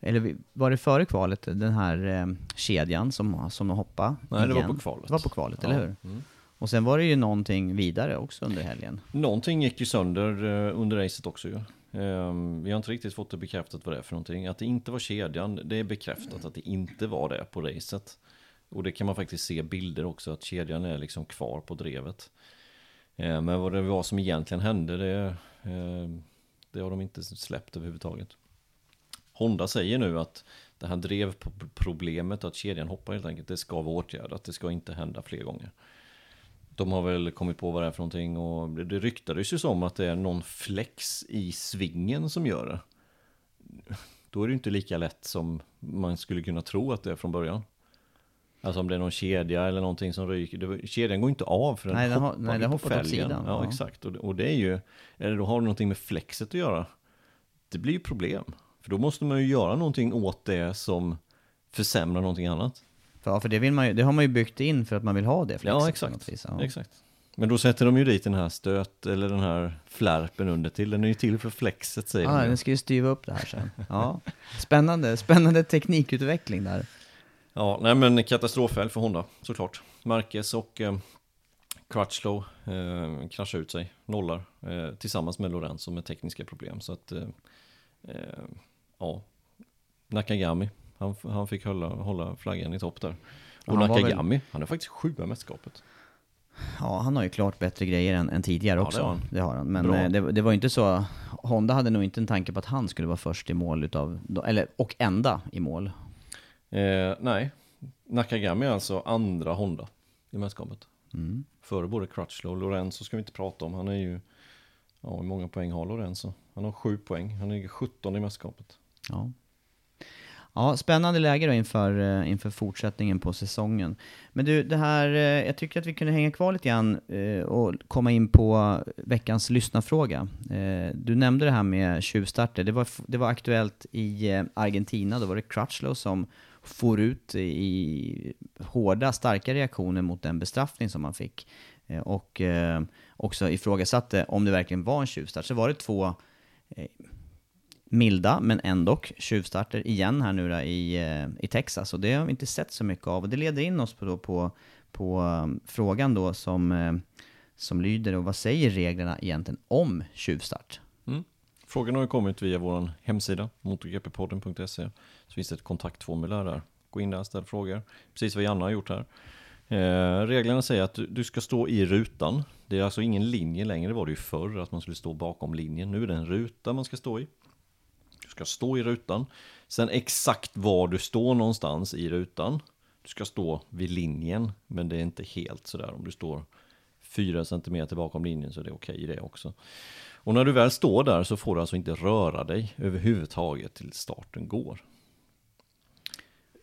eller var det före kvalet, den här eh, kedjan som, som hoppade Nej, det var igen? på kvalet. Det var på kvalet, Ja, eller hur? mm. Och sen var det ju någonting vidare också under helgen. Någonting gick ju sönder eh, under racet också ju. Ehm, vi har inte riktigt fått det bekräftat vad det är för någonting. Att det inte var kedjan, det är bekräftat att det inte var det på racet. Och det kan man faktiskt se bilder också, att kedjan är liksom kvar på drevet. Ehm, men vad det var som egentligen hände, det, ehm, det har de inte släppt överhuvudtaget. Honda säger nu att det här drevproblemet, att kedjan hoppar helt enkelt, det ska vara åtgärdat. Det ska inte hända fler gånger. De har väl kommit på vad det är för någonting och det, ryktades ju som att det är någon flex i svingen som gör det. Då är det ju inte lika lätt som man skulle kunna tro att det är från början. Alltså om det är någon kedja eller någonting som ryker. Kedjan går inte av för den Nej, den har- hoppar nej, ju den hoppar åt sidan, Ja, ja. exakt. Och, och det är ju, eller då har det någonting med flexet att göra. Det blir ju problem. För då måste man ju göra någonting åt det som försämrar någonting annat. För, ja, för det, vill man ju, det har man ju byggt in för att man vill ha det flexet Ja, exakt. vis. Ja. exakt. Men då sätter de ju dit den här stöt eller den här flärpen under till. Den är ju till för flexet säger Ja, de. ju. den ska ju styva upp det här sen. Ja. Spännande, spännande teknikutveckling där. Ja, nej men katastrofhelg för Honda såklart. Marquez och eh, Crutchlow eh, kraschar ut sig, nollar, eh, tillsammans med Lorenzo med tekniska problem. Så att, eh, eh, ja, Nakagami, han, han fick hålla, hålla flaggan i topp där. Och Han Nakagami, han är faktiskt sjua i mästerskapet. Ja, han har ju klart bättre grejer än, än tidigare Ja, också. det har han. Det har han. Men eh, det, det var ju inte så, Honda hade nog inte en tanke på att han skulle vara först i mål utav, eller, och enda i mål. Eh, nej, Nakagami är alltså andra Honda i mästerskapet. Mm. Före både Crutchlow och Lorenzo ska vi inte prata om. Han är ju, ja hur många poäng har Lorenzo? Han har sju poäng, han ligger 17 i mästerskapet. Ja. Ja, spännande läge då inför, eh, inför fortsättningen på säsongen. Men du, det här, eh, jag tycker att vi kunde hänga kvar lite grann eh, och komma in på veckans lyssnarfråga. Du nämnde det här med tjuvstarter. Det var, det var aktuellt i Argentina, då var det Crutchlow som for ut i hårda, starka reaktioner mot den bestraffning som man fick. Och också ifrågasatte om det verkligen var en tjuvstart. Så var det två milda, men ändå tjuvstarter igen här nu då i, eh, i Texas. Och det har vi inte sett så mycket av. Och det leder in oss på, då på, på um, frågan då som, eh, som lyder, och vad säger reglerna egentligen om tjuvstart? Mm. Frågan har ju kommit via vår hemsida, motorgppodden.se. Så finns det ett kontaktformulär där. Gå in där, och ställ frågor. Precis vad Janne har gjort här. Eh, reglerna säger att du, du ska stå i rutan. Det är alltså ingen linje längre, det var det ju förr, att man skulle stå bakom linjen. Nu är det en ruta man ska stå i. Du ska stå i rutan. Sen exakt var du står någonstans i rutan. Du ska stå vid linjen, men det är inte helt sådär. Om du står fyra centimeter bakom linjen så är det okej det också. Och när du väl står där så får du alltså inte röra dig överhuvudtaget till starten går.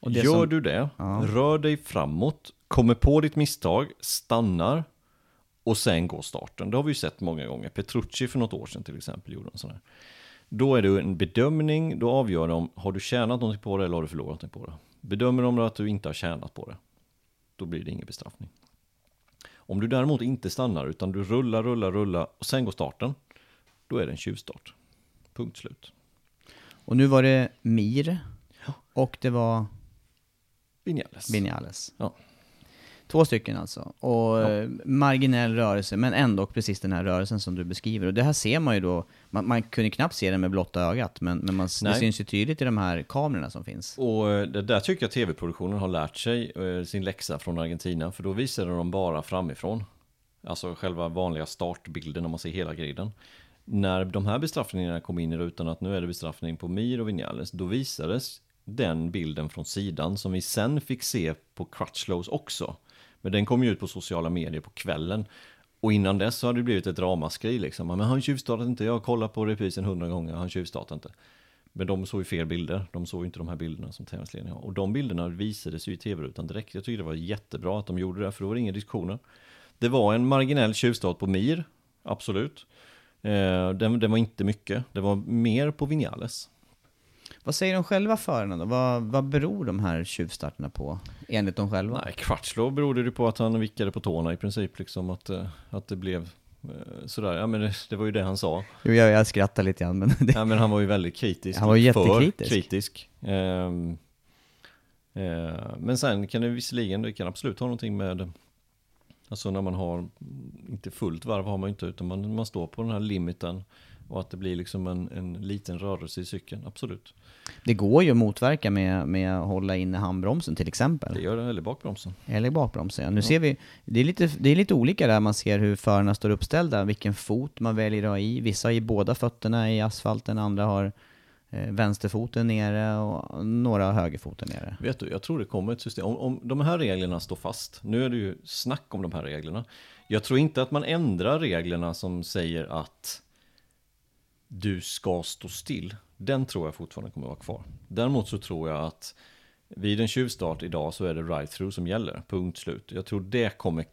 Gör som- du det, Ja. rör dig framåt, kommer på ditt misstag, stannar och sen går starten. Det har vi ju sett många gånger. Petrucci för något år sedan till exempel gjorde en sån här. Då är det en bedömning, då avgör de, har du tjänat någonting på det eller har du förlorat någonting på det? Bedömer de att du inte har tjänat på det, då blir det ingen bestraffning. Om du däremot inte stannar utan du rullar, rullar, rullar och sen går starten, då är det en tjuvstart. Punkt slut. Och nu var det Mir och det var Vinales. Vinales. Ja. Två stycken alltså. Och eh, marginell rörelse, men ändå precis den här rörelsen som du beskriver. Och det här ser man ju då, man, man kunde knappt se den med blotta ögat, men, men man, det syns ju tydligt i de här kamerorna som finns. Och eh, det där tycker jag tv-produktionen har lärt sig eh, sin läxa från Argentina. För då visade de bara framifrån. Alltså själva vanliga startbilden när man ser hela griden. när de här bestraffningarna kom in i rutan, att nu är det bestraffning på Mir och Vinales, då visades den bilden från sidan som vi sen fick se på Crutchlows också. Men den kom ju ut på sociala medier på kvällen. Och innan dess så hade det blivit ett ramaskri liksom. Men han tjuvstartat inte, jag har kollat på reprisen hundra gånger, han tjuvstartat inte. Men de såg ju fel bilder, de såg ju inte de här bilderna som tävlingsledningen har. Och de bilderna visades ju i tv-rutan direkt. Jag tycker det var jättebra att de gjorde det, för då var det inga diskussioner. Det var en marginell tjuvstart på Mir, absolut. Eh, den, den var inte mycket, det var mer på Vinales. Vad säger de själva förarna då? Vad, vad beror de här tjuvstarterna på, enligt dem själva? Nej, Crutchlow berodde det på att han vickade på tårna i princip, liksom att, eh, att det blev eh, sådär. Ja men det, det var ju det han sa. Jo, jag, jag skrattar lite grann, men... Det... Ja men han var ju väldigt kritisk. Han var ju jättekritisk. kritisk. Eh, men sen kan det visserligen, det kan absolut ha någonting med Alltså när man har, inte fullt varv har man inte, utan man, man står på den här limiten och att det blir liksom en, en liten rörelse i cykeln, absolut. Det går ju att motverka med, med att hålla inne handbromsen till exempel. Det gör det, eller bakbromsen. Eller bakbromsen. ja. Nu ser vi, det är, lite, det är lite olika där man ser hur förarna står uppställda, vilken fot man väljer att ha i. Vissa har ju båda fötterna i asfalten, andra har eh, vänsterfoten nere och några har högerfoten nere. Vet du, jag tror det kommer ett system. Om, om de här reglerna står fast, nu är det ju snack om de här reglerna. Jag tror inte att man ändrar reglerna som säger att du ska stå still. Den tror jag fortfarande kommer att vara kvar. Däremot så tror jag att vid en tjuvstart idag så är det ride-through som gäller, punkt slut. Jag tror det kommer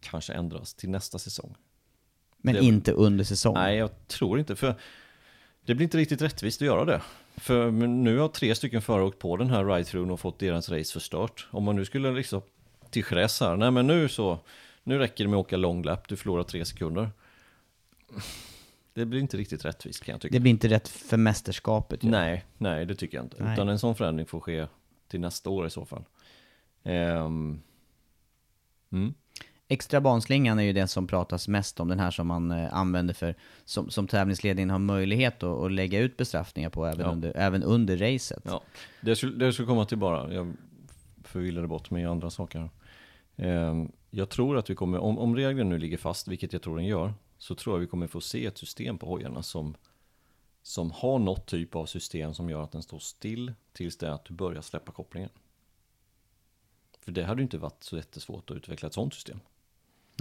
kanske ändras till nästa säsong. Men Det- inte under säsong. Nej, jag tror inte, för det blir inte riktigt rättvist att göra det. För nu har tre stycken förare åkt på den här ride-throughen och fått deras race förstört. Om man nu skulle liksom till Jerez här, nej men nu så, nu räcker det med att åka long lap, du förlorar tre sekunder. Det blir inte riktigt rättvist kan jag tycka. Det blir inte rätt för mästerskapet ju. Nej, nej det tycker jag inte. Nej. Utan en sån förändring får ske till nästa år i så fall. Ehm, mm. Extra banslingan är ju det som pratas mest om, den här som man eh, använder för, som, som tävlingsledningen har möjlighet att, att lägga ut bestraffningar på även, Ja. under, även under racet. Ja, det skulle, det skulle komma till bara, jag förvillade bort mig i andra saker. Ehm, jag tror att vi kommer, om, om regeln nu ligger fast, vilket jag tror den gör, så tror jag vi kommer få se ett system på hojarna som, som har något typ av system som gör att den står still tills det är att du börjar släppa kopplingen. För det hade ju inte varit så jättesvårt att utveckla ett sånt system.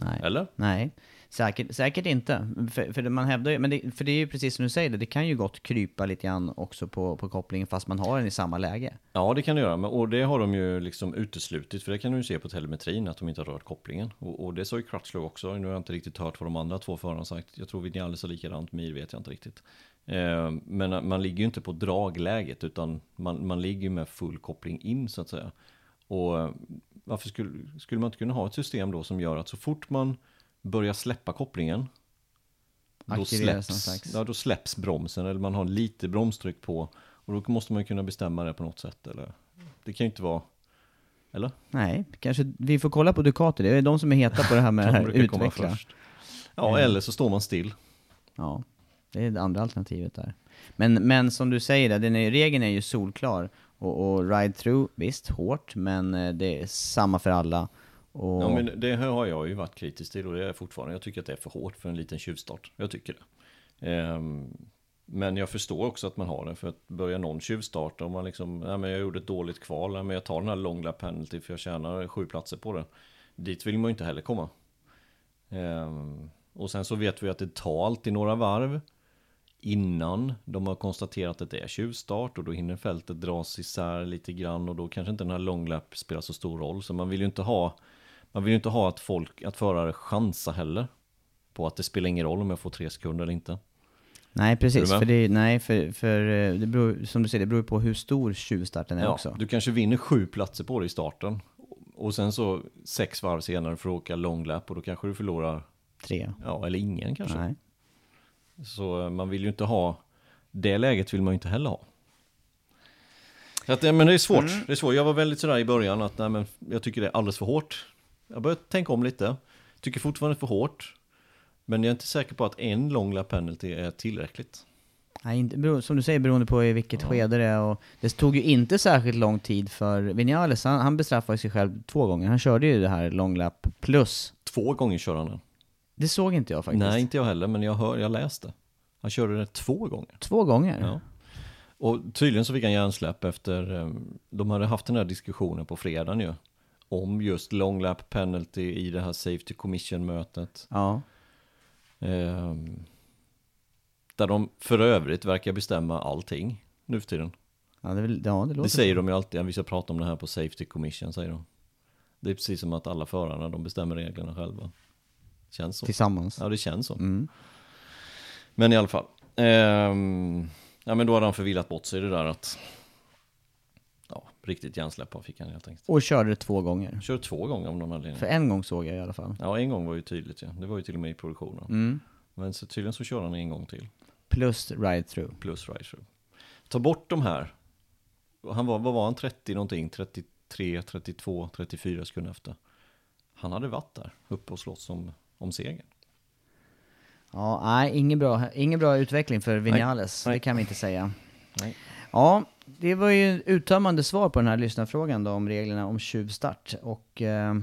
Nej. Eller? Nej, säkert, säkert inte. För, för man hävdar ju, men det, för det är ju precis som du säger, det, det kan ju gott krypa lite grann också på, på kopplingen fast man har den i samma läge. Ja, det kan det göra. Men, och det har de ju liksom uteslutit. För det kan du ju se på telemetrin att de inte har rört kopplingen. Och, och det sa ju Crutchlow också. Nu har jag inte riktigt hört vad de andra två förarna har sagt. Jag tror Vinales är likadant. Mir vet jag inte riktigt. Eh, men man ligger ju inte på dragläget. Utan man, man ligger ju med full koppling in så att säga. Och eh, varför skulle, skulle man inte kunna ha ett system då som gör att så fort man börjar släppa kopplingen. Då släpps, ja, då släpps bromsen eller man har lite bromstryck på. Och då måste man kunna bestämma det på något sätt. Eller? Det kan ju inte vara... Eller? Nej, kanske vi får kolla på Ducati, det är de som är heta på det här med De här utveckla. först. Ja, eller så står man still. Ja, det är det andra alternativet där. Men, men som du säger, där, den är, regeln är ju solklar. Och, och ride-through, visst, hårt, men eh, det är samma för alla. Och, Ja, men det här har jag ju varit kritisk till och det är jag fortfarande. Jag tycker att det är för hårt för en liten tjuvstart. Jag tycker det. Ehm, men jag förstår också att man har det. För att börja någon tjuvstart. Om man liksom, nej men jag gjorde ett dåligt kval, nej men jag tar den här long lap penalty för jag tjänar sju platser på det. Dit vill man ju inte heller komma. Ehm, och sen så vet vi att det tar alltid några varv innan de har konstaterat att det är tjuvstart och då hinner fältet dras isär lite grann och då kanske inte den här long lap spelar så stor roll. Så man vill ju inte ha man vill inte ha att folk, att förare chansar heller på att det spelar ingen roll om jag får tre sekunder eller inte. nej, precis. du? För det, nej, för, för eh, det beror, som du säger, det beror på hur stor tjuvstarten är också. du kanske vinner sju platser på det i starten och sen så sex varv senare för att åka long lap och då kanske du förlorar, Tre. ja eller ingen kanske. Nej. Så eh, man vill ju inte ha, det läget vill man ju inte heller ha. Så att, men det är svårt, Mm. det är svårt. Jag var väldigt sådär i början att nej, men jag tycker det är alldeles för hårt. Jag börjar tänka om lite, tycker fortfarande för hårt. Men jag är inte säker på att en long lap penalty är tillräckligt. Nej, som du säger, beroende på i vilket skede det är. Och det tog ju inte särskilt lång tid för Vinales, han, han bestraffade sig själv två gånger. Han körde ju det här long lap plus. Två gånger kör han den. Det såg inte jag faktiskt. Nej, inte jag heller, men jag hör, jag läste. Han körde det två gånger. Två gånger? Ja. Och tydligen så fick han hjärnsläpp efter, eh, de hade haft den här diskussionen på fredagen ju. Om just long lap penalty i det här Safety Commission-mötet. Ja. Ehm, där de för övrigt verkar bestämma allting nu för tiden. Ja, det, väl- ja, det Det säger de ju alltid, vi ska prata om det här på Safety Commission säger de. Det är precis som att alla förarna, de bestämmer reglerna själva. Känns så. Tillsammans. Ja, det känns så. Mm. Men i alla fall. Ehm, ja, men då hade han förvillat bort sig det där att... Ja, riktigt hjärnsläpp fick han helt enkelt. Och körde det två gånger. Körde två gånger om någon anledning. För en gång såg jag i alla fall. Ja, en gång var ju tydligt ja. Det var ju till och med i produktionen. Mm. Men så tydligen så kör han en gång till. Plus ride-through. Plus ride through. Ta bort de här. Han var, vad var han, 30 någonting? 33, 32, 34 sekunder efter. Han hade varit där uppe och slåss om, om segern. Ja, nej, ingen bra, ingen bra utveckling för Vinales. Nej. Det kan vi inte säga. Nej. Ja, det var ju uttömmande svar på den här lyssnarfrågan då om reglerna om tjuvstart. Och eh,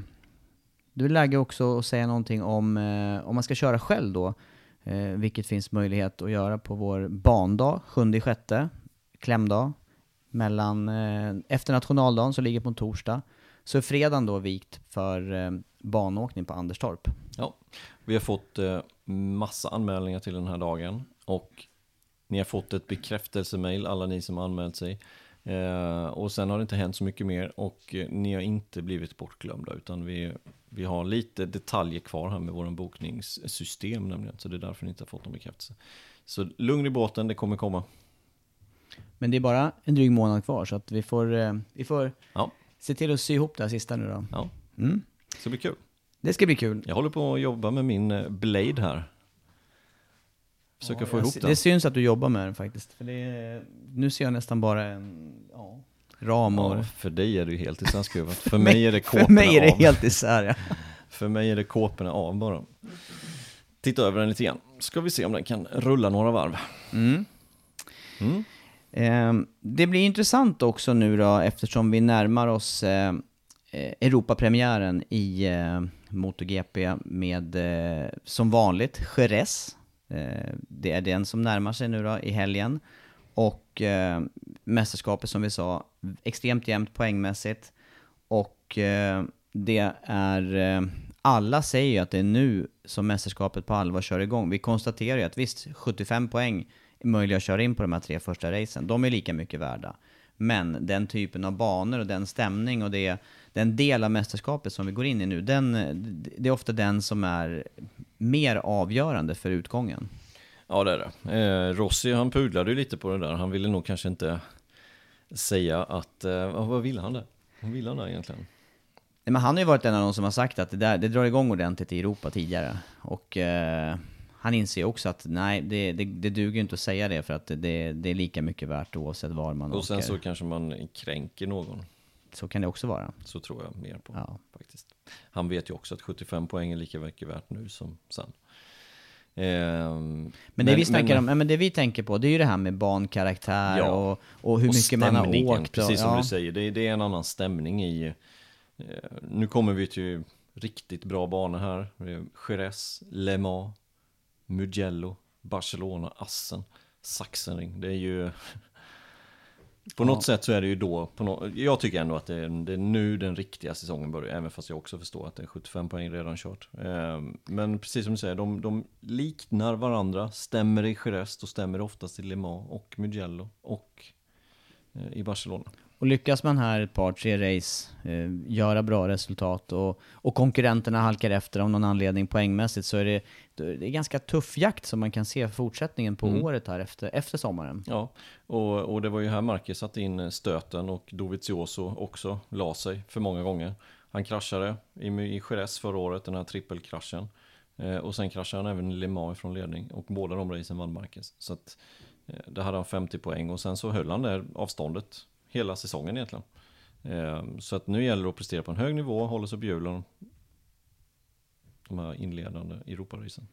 du läge också att säga någonting om, eh, om man ska köra själv då, eh, vilket finns möjlighet att göra på vår bandag, 7 sjätte, klämdag, mellan, eh, efter nationaldagen som ligger på en torsdag, så är fredagen då vikt för eh, banåkning på Anderstorp. Ja, vi har fått eh, massa anmälningar till den här dagen och ni har fått ett bekräftelsemail, alla ni som har anmält sig. Eh, och sen har det inte hänt så mycket mer och eh, ni har inte blivit bortglömda utan vi, vi har lite detaljer kvar här med våra bokningssystem nämligen. Så det är därför ni inte har fått någon bekräftelse. Så lugn i båten, det kommer komma. Men det är bara en dryg månad kvar så att vi får, eh, vi får Ja, se till att sy ihop det här sista nu då. ja, Mm. Det ska bli kul. Det ska bli kul. Jag håller på att jobba med min eh, Blade här. Försöker få Jag ihop den. Det syns att du jobbar med den faktiskt. För det är, nu ser jag nästan bara en ja, ram och... Ja, för dig är det ju helt isärskruvat. För mig är det kåporna För mig är det av. helt isär ja. För mig är det kåporna av bara. Titta över den lite grann. Ska vi se om den kan rulla några varv. Mm. Mm. Ehm, det blir intressant också nu då eftersom vi närmar oss eh, eh, Eh, Europapremiären i eh, MotoGP med eh, som vanligt Jerez. Eh, det är den som närmar sig nu då i helgen. Och eh, mästerskapet som vi sa, extremt jämnt poängmässigt. Och eh, det är, eh, alla säger ju att det är nu som mästerskapet på allvar kör igång. Vi konstaterar ju att visst, 75 poäng är möjliga att köra in på de här tre första racen. De är lika mycket värda. Men den typen av banor och den stämning och det, den del av mästerskapet som vi går in i nu, den, det är ofta den som är mer avgörande för utgången. Ja det är det. Eh, Rossi han pudlade ju lite på det där. Han ville nog kanske inte säga att, eh, vad ville han där? Vad ville han där egentligen? Nej, Men han har ju varit en av de som har sagt att det, där, det drar igång ordentligt i Europa tidigare. Och eh, han inser också att nej, det, det, det duger inte att säga det för att det, det är lika mycket värt oavsett var man Och sen åker. så kanske man kränker någon. Så kan det också vara. Så tror jag mer på Ja. faktiskt. Han vet ju också att 75 poäng är lika mycket värt nu som sen. Ehm, Men det vi snackar om, ja, men det vi tänker på, det är ju det här med bankaraktär Ja. och, och hur och mycket man har åkt. Precis och, som ja. du säger, det, det är en annan stämning i... Eh, nu kommer vi till riktigt bra banor här. Jerez, Le Mans, Mugello, Barcelona, Assen, Sachsenring. Det är ju... På Ja. något sätt så är det ju då, på nå- jag tycker ändå att det är, det är nu den riktiga säsongen börjar, även fast jag också förstår att det är 75 poäng redan kört. Ehm, Men precis som du säger, de, de liknar varandra, stämmer i Jerez, då stämmer oftast i Le Mans och Mugello och eh, i Barcelona. Och lyckas man här ett par, tre race, eh, göra bra resultat och, och konkurrenterna halkar efter av någon anledning poängmässigt så är det, det är ganska tuff jakt som man kan se fortsättningen på Mm. året här efter, efter sommaren. Ja, och, och det var ju här Marquez satte in eh, stöten och Dovizioso också la sig för många gånger. Han kraschade i, i Jerez förra året, den här trippelkraschen. Eh, och sen kraschade han även i Le Mans från ledning och båda de racen vann Marquez. Så att eh, där hade han 50 poäng och sen så höll han det avståndet hela säsongen egentligen. Eh, så att nu gäller det att prestera på en hög nivå, hålla sig på hjulen. De här inledande Europaracen.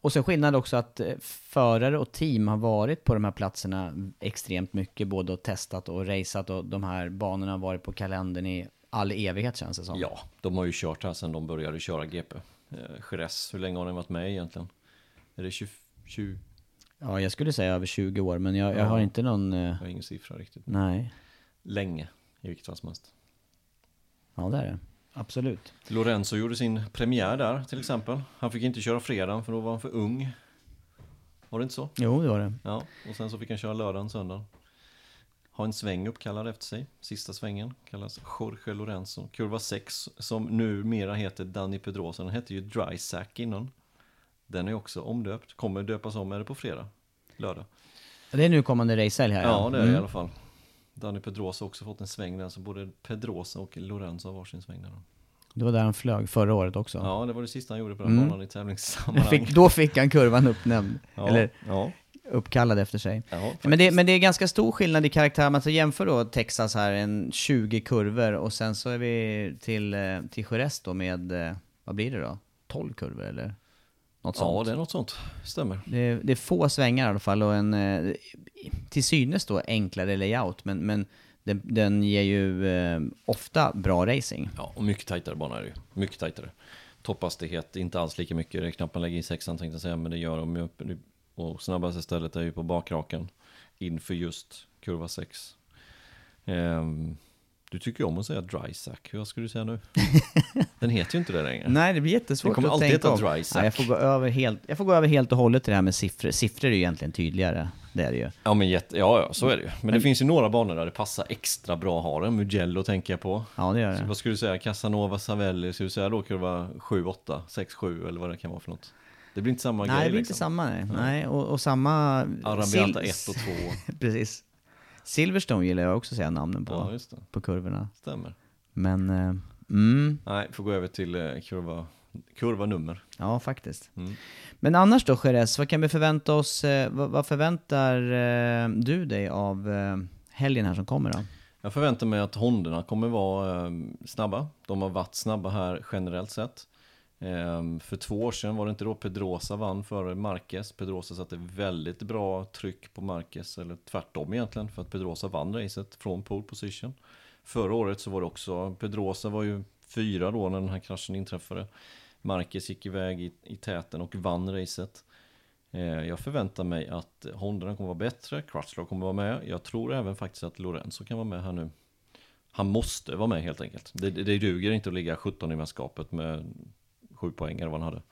Och sen skillnad också att eh, förare och team har varit på de här platserna extremt mycket, både och testat och raceat och de här banorna har varit på kalendern i all evighet känns det som. Ja, de har ju kört här sedan de började köra GP. Eh, Jerez, hur länge har den varit med egentligen? Är det 20, 20, Ja, jag skulle säga över 20 år, men jag, jag Ja. har inte någon... eh, Jag har ingen siffra riktigt. nej. Länge, i vilket fall som helst. Ja, det är det. Absolut. Lorenzo gjorde sin premiär där till exempel. Han fick inte köra fredagen för då var han för ung. Var det inte så? Jo, det var det. Ja, och sen så fick han köra lördagen, söndagen. Ha en sväng uppkallad efter sig. Sista svängen kallas Jorge Lorenzo. Kurva 6 som numera heter Danny Pedrosa. Den hette ju Dry Sack innan. Den är också omdöpt. Kommer döpas om, är det på fredag? Lördag? Det är nu kommande racehelg här Ja, det är det i Mm. alla fall. Danny Pedrosa har också fått en sväng där, så både Pedrosa och Lorenzo har varsin sväng där. Det var där han flög förra året också. Ja, det var det sista han gjorde på den Mm. banan i tävlingssammanhang. Fick, då fick han kurvan uppnämnd, ja, eller ja, uppkallad efter sig. ja, Men det, men det är ganska stor skillnad i karaktär, man jämför då Texas här, en 20 kurvor och sen så är vi till, eh, till Jerez då med, eh, vad blir det då? 12 kurvor eller? Något Ja, sånt. det är något sånt. Stämmer. Det det är få svängar i alla fall och en eh, till synes då enklare layout, men, men den, den ger ju eh, ofta bra racing. Ja, och mycket tajtare bana är det ju. Mycket tajtare. Topphastighet, inte alls lika mycket. Det är knappt man lägger i sexan tänkte jag säga, men det gör de ju. upp- Och snabbaste stället är ju på bakraken. Inför just kurva 6. Ehm, du tycker ju om att säga dry sack. Vad skulle du säga nu? Den heter ju inte det längre. Nej, det blir jättesvårt kommer att alltid tänka heta om. dry sack. Nej, jag, får gå över helt, jag får gå över helt och hållet till det här med siffror. Siffror är ju egentligen tydligare, det är det ju. Ja, men jätte, ja, ja, så är det ju. Men, det finns ju några banor där det passar extra bra att ha den. Mugello tänker jag på. Ja, det gör Så det. vad skulle du säga? Casanova, Savelli, skulle du säga då kurva 7, 8, 6, 7 eller vad det kan vara för något? Det blir inte samma Nej, grej det blir liksom. inte samma nej. nej och, och samma... Arabiata Sil- 1 och 2. Precis. Silverstone gillar jag också att säga namnen på, Ja, just det. på kurvorna. Stämmer. Men, eh, mm, Nej, får gå över till eh, kurva, kurva nummer. ja faktiskt. Mm. Men annars då Jerez, vad kan vi förvänta oss, eh, vad, vad förväntar eh, du dig av eh, helgen här som kommer då? Jag förväntar mig att Hondorna kommer vara eh, snabba. De har varit snabba här generellt sett. Ehm, för två år sedan var det inte då Pedrosa vann före Marquez. Pedrosa satte väldigt bra tryck på Marquez, eller tvärtom egentligen, för att Pedrosa vann racet från pole position. Förra året så var det också, Pedrosa var ju fyra då när den här kraschen inträffade. Marquez gick iväg i, i täten och vann racet. Ehm, jag förväntar mig att Honda kommer vara bättre, Crutchlow kommer vara med. Jag tror även faktiskt att Lorenzo kan vara med här nu. Han måste vara med helt enkelt. Det, det det duger inte att ligga 17 i mästerskapet med sju poäng eller vad han hade.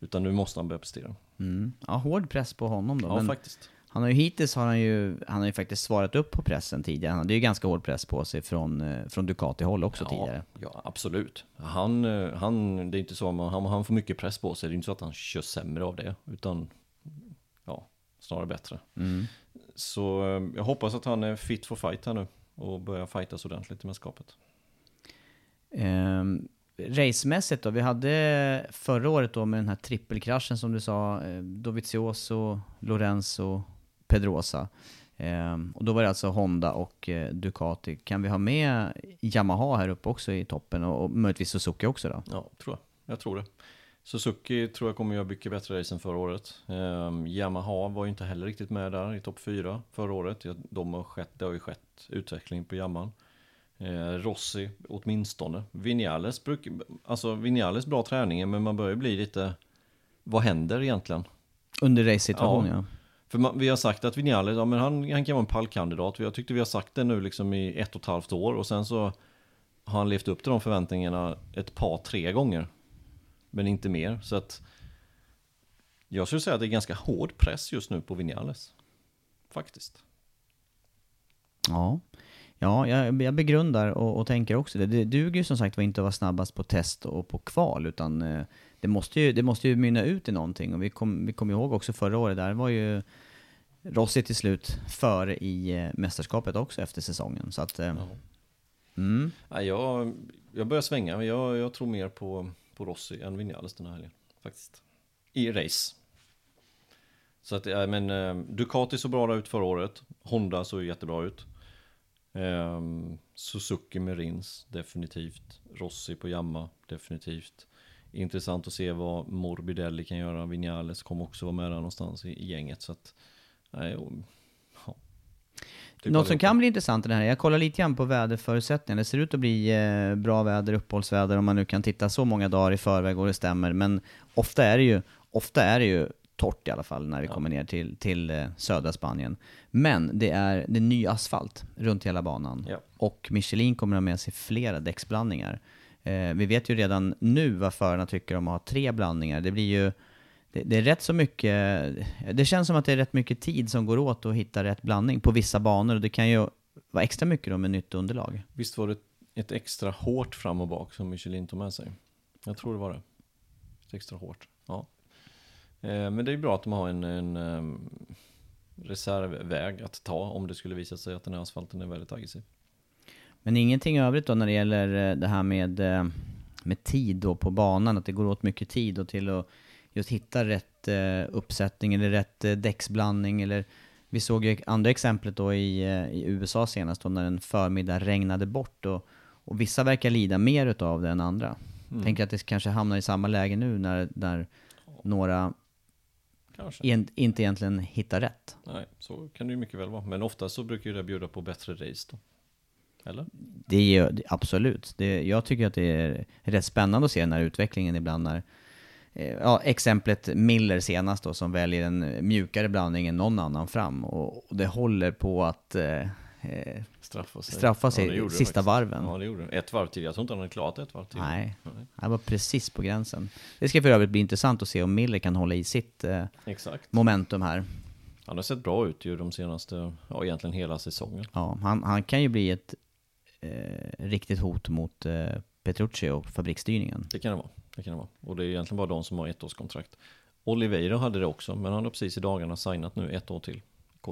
Utan nu måste han börja prestera. Mm. Ja, hård press på honom då. Ja, men faktiskt. han har ju hittills har han ju, han har ju faktiskt svarat upp på pressen tidigare. Han hade ju ganska hård press på sig från, eh, från Ducati-håll också tidigare. Ja, absolut. Han, eh, han, det är inte så att han, han får mycket press på sig. Det är inte så att han kör sämre av det. Utan, ja, snarare bättre. Mm. Så eh, jag hoppas att han är fit for fight här nu. Och börjar fightas ordentligt i mästerskapet. Ehm, racemässigt då, vi hade förra året då med den här trippelkraschen som du sa, eh, Dovizioso, Lorenzo, Pedrosa. Ehm, och då var det alltså Honda och eh, Ducati. Kan vi ha med Yamaha här uppe också i toppen och, och möjligtvis Suzuki också då? Ja, tror jag. Jag tror det. Suzuki tror jag kommer göra mycket bättre race än förra året. Ehm, Yamaha var ju inte heller riktigt med där i topp 4 förra året. De har skett, det har ju skett utveckling på Yamaha. Eh, Rossi åtminstone. Vinales, bruk, alltså Vinales bra träningen men man börjar bli lite... Vad händer egentligen? Under race-situation Ja. ja. För man, vi har sagt att Vinales, ja, men han, han kan vara en pallkandidat. Jag tyckte vi har sagt det nu liksom i ett och ett halvt år och sen så har han levt upp till de förväntningarna ett par, tre gånger. Men inte mer. Så att jag skulle säga att det är ganska hård press just nu på Vinales. Faktiskt. Ja, ja jag, jag begrundar och, och tänker också det. Det duger ju som sagt var inte att vara snabbast på test och på kval, utan eh, det måste ju, det måste ju mynna ut i någonting. Och vi kommer vi kom ihåg också förra året, där var ju Rossi till slut före i eh, mästerskapet också efter säsongen. Så att, eh, Ja. mm, Nej, jag, jag börjar svänga. Jag, jag tror mer på, på Rossi än Vinales den här helgen. Faktiskt. I race. Så att, ja, men Ducati såg bra ut förra året. Honda såg jättebra ut. Ehm, Suzuki med Rins, definitivt. Rossi på Yamaha, definitivt. Intressant att se vad Morbidelli kan göra. Vinales kommer också vara med där någonstans i, i gänget. Så att, nej, och, ja. Typ Något som kan bli intressant i det här, jag kollar lite grann på väderförutsättningarna. Det ser ut att bli eh, bra väder, uppehållsväder, om man nu kan titta så många dagar i förväg och det stämmer. Men ofta är det ju, ofta är det ju torrt i alla fall när vi Ja. kommer ner till, till eh, södra Spanien. Men det är, det är ny asfalt runt hela banan. Ja. Och Michelin kommer ha med sig flera däcksblandningar. Eh, vi vet ju redan nu vad förarna tycker om att ha tre blandningar. Det blir ju det, det är rätt så mycket, det känns som att det är rätt mycket tid som går åt att hitta rätt blandning på vissa banor och det kan ju vara extra mycket då med nytt underlag. Visst var det ett extra hårt fram och bak som Michelin tog med sig? Jag tror det var det. Ett extra hårt, ja. Eh, men det är bra att de har en, en ehm, reservväg att ta om det skulle visa sig att den här asfalten är väldigt aggressiv. Men ingenting övrigt då när det gäller eh, det här med, eh, med tid då på banan, att det går åt mycket tid och till att just hitta rätt uppsättning eller rätt däcksblandning eller vi såg ju andra exemplet då i, i USA senast då när en förmiddag regnade bort och, och vissa verkar lida mer utav det än andra. Mm. Tänker att det kanske hamnar i samma läge nu när, när några Kanske. en, inte egentligen hittar rätt. Nej, så kan det ju mycket väl vara. Men ofta så brukar ju det bjuda på bättre race då. Eller? Det gör absolut. Det, jag tycker att det är rätt spännande att se den här utvecklingen ibland när eh, Ja, exemplet Miller senast då som väljer en mjukare blandning än någon annan fram och, och det håller på att eh, eh, Straffa sig. Straffa sig det sista varven. Ja, det gjorde det. Ett varv till. Jag tror inte han hade klarat ett varv till. nej, det var precis på gränsen. Det ska för övrigt bli intressant att se om Miller kan hålla i sitt eh, momentum här. Han har sett bra ut ju de senaste, ja egentligen hela säsongen. Ja, han, han kan ju bli ett eh, riktigt hot mot eh, Petrucci och fabriksstyrningen. Det kan det vara. Det kan det vara. Och det är egentligen bara de som har ettårskontrakt. Oliveira hade det också, men han har precis i dagarna signat nu ett år till.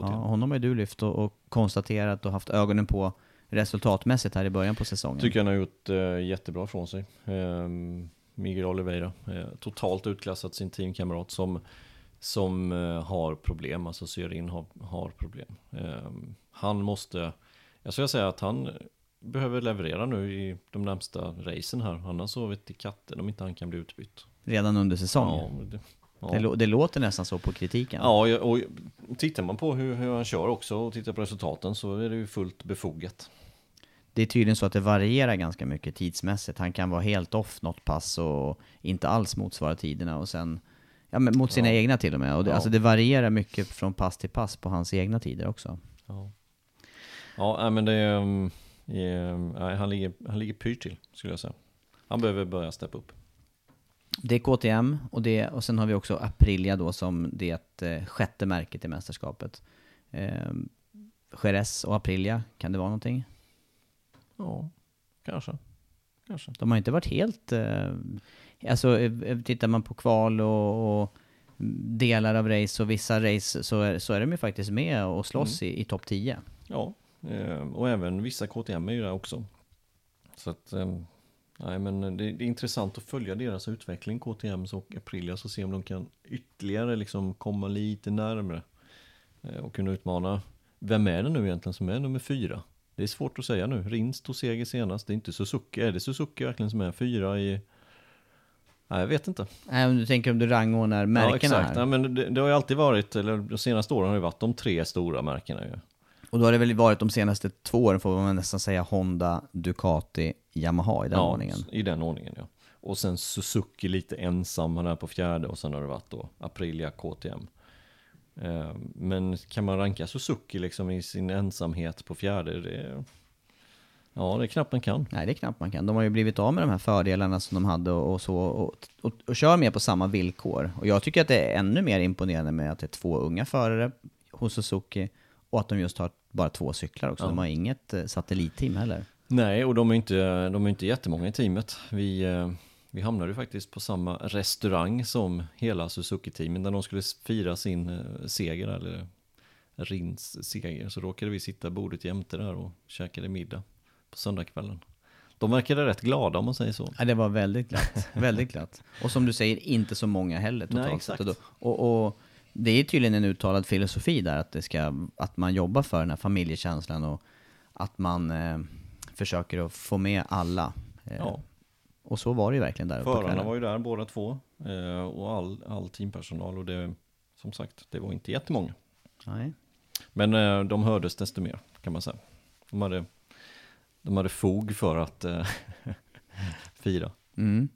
KTM. Ja, honom har ju du lyft och, och konstaterat och haft ögonen på resultatmässigt här i början på säsongen. Tycker han har gjort eh, jättebra från sig. Ehm, Miguel Oliveira. Eh, totalt utklassat sin teamkamrat som, som eh, har problem. Alltså Syrin har, har problem. Ehm, han måste, jag skulle säga att han behöver leverera nu i de närmsta racen här. Annars så vet i katten om inte han kan bli utbytt. Redan under säsongen. Ja, det. Det, lå- det låter nästan så på kritiken. Ja, och tittar man på hur, hur han kör också och tittar på resultaten så är det ju fullt befogat. Det är tydligen så att det varierar ganska mycket tidsmässigt. Han kan vara helt off något pass och inte alls motsvara tiderna och sen Ja men mot sina Ja. egna till och med. Och det, Ja. Alltså det varierar mycket från pass till pass på hans egna tider också. Ja, ja men det är, um, är, han, ligger, han ligger pyrt till skulle jag säga. Han behöver börja steppa upp. Det är KTM och, det, och sen har vi också Aprilia då som det eh, sjätte märket i mästerskapet. Eh, Jerez och Aprilia, kan det vara någonting? Ja, kanske. Kanske. De har inte varit helt... Eh, alltså eh, tittar man på kval och, och delar av race och vissa race så är, så är de ju faktiskt med och slåss i, i topp 10. Ja, eh, och även vissa KTM är ju där också. Så att, eh, nej men det, det är intressant att följa deras utveckling, KTMs och Aprilias och se om de kan ytterligare liksom komma lite närmre. eh, Och kunna utmana, vem är det nu egentligen som är nummer fyra? Det är svårt att säga nu. Rins tog seger senast, det är inte Suzuki. Är det Suzuki verkligen som är fyra i... Nej, jag vet inte. Nej, om du tänker om du rangordnar märkena ja, exakt. här. Ja, men det, det har ju alltid varit, eller de senaste åren har det varit de tre stora märkena ju. Och då har det väl varit de senaste två åren får man nästan säga Honda, Ducati, Yamaha i den ja, ordningen. I den ordningen ja. Och sen Suzuki lite ensam, han är på fjärde och sen har det varit då Aprilia, KTM. Eh, Men kan man ranka Suzuki liksom i sin ensamhet på fjärde? Det ja, det är knappt man kan. Nej, det är knappt man kan. De har ju blivit av med de här fördelarna som de hade och, och så och, och, och kör mer på samma villkor. Och jag tycker att det är ännu mer imponerande med att det är två unga förare hos Suzuki och att de just har bara två cyklar också. Ja. De har inget eh, satellitteam heller. Nej, och de är inte, de är inte jättemånga i teamet. Vi, eh, vi hamnade ju faktiskt på samma restaurang som hela Suzuki-teamen där de skulle fira sin eh, seger, eller Rins seger. Så råkade vi sitta bordet jämte där och käkade middag på söndagskvällen. De verkade rätt glada om man säger så. Ja, det var väldigt glatt. väldigt glatt. Och som du säger, inte så många heller totalt Nej, exakt. Och, och, och det är tydligen en uttalad filosofi där, att, det ska, att man jobbar för den här familjekänslan och att man eh, försöker att få med alla. Eh, Ja. Och så var det ju verkligen där Förarna var ju där båda två eh, och all, all teampersonal och det, som sagt, det var inte jättemånga. Nej. Men eh, de hördes desto mer kan man säga. De hade, de hade fog för att eh, fira. Mm.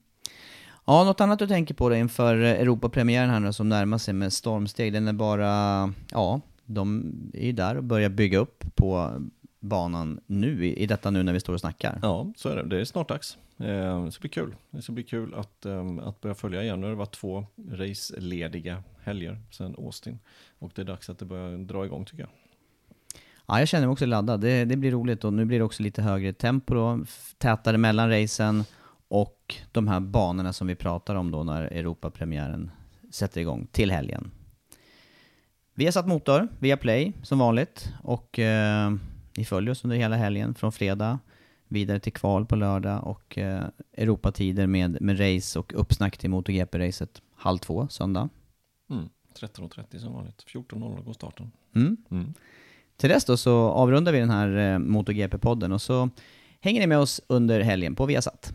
Ja, något annat du tänker på då inför Europapremiären här nu som närmar sig med stormsteg, den är bara, ja, de är ju där och börjar bygga upp på banan nu, i, i detta nu när vi står och snackar. Ja, så är det. Det är snart dags. Eh, det ska bli kul. Det ska bli kul att, eh, att börja följa igen. Nu har det varit två race-lediga helger sedan Austin. Och det är dags att det börjar dra igång tycker jag. Ja, jag känner mig också laddad. Det, det blir roligt och nu blir det också lite högre tempo då, tätare mellan racen och de här banorna som vi pratar om då när Europapremiären sätter igång till helgen. Vi har satt motor via Play som vanligt och eh, ni följer oss under hela helgen från fredag vidare till kval på lördag och eh, Europatider med, med race och uppsnack till MotoGP-racet halv två söndag. Mm. 13.30 som vanligt. 14.00 går starten. Mm. Mm. Till dess då så avrundar vi den här eh, MotoGP-podden och så hänger ni med oss under helgen på Viasat.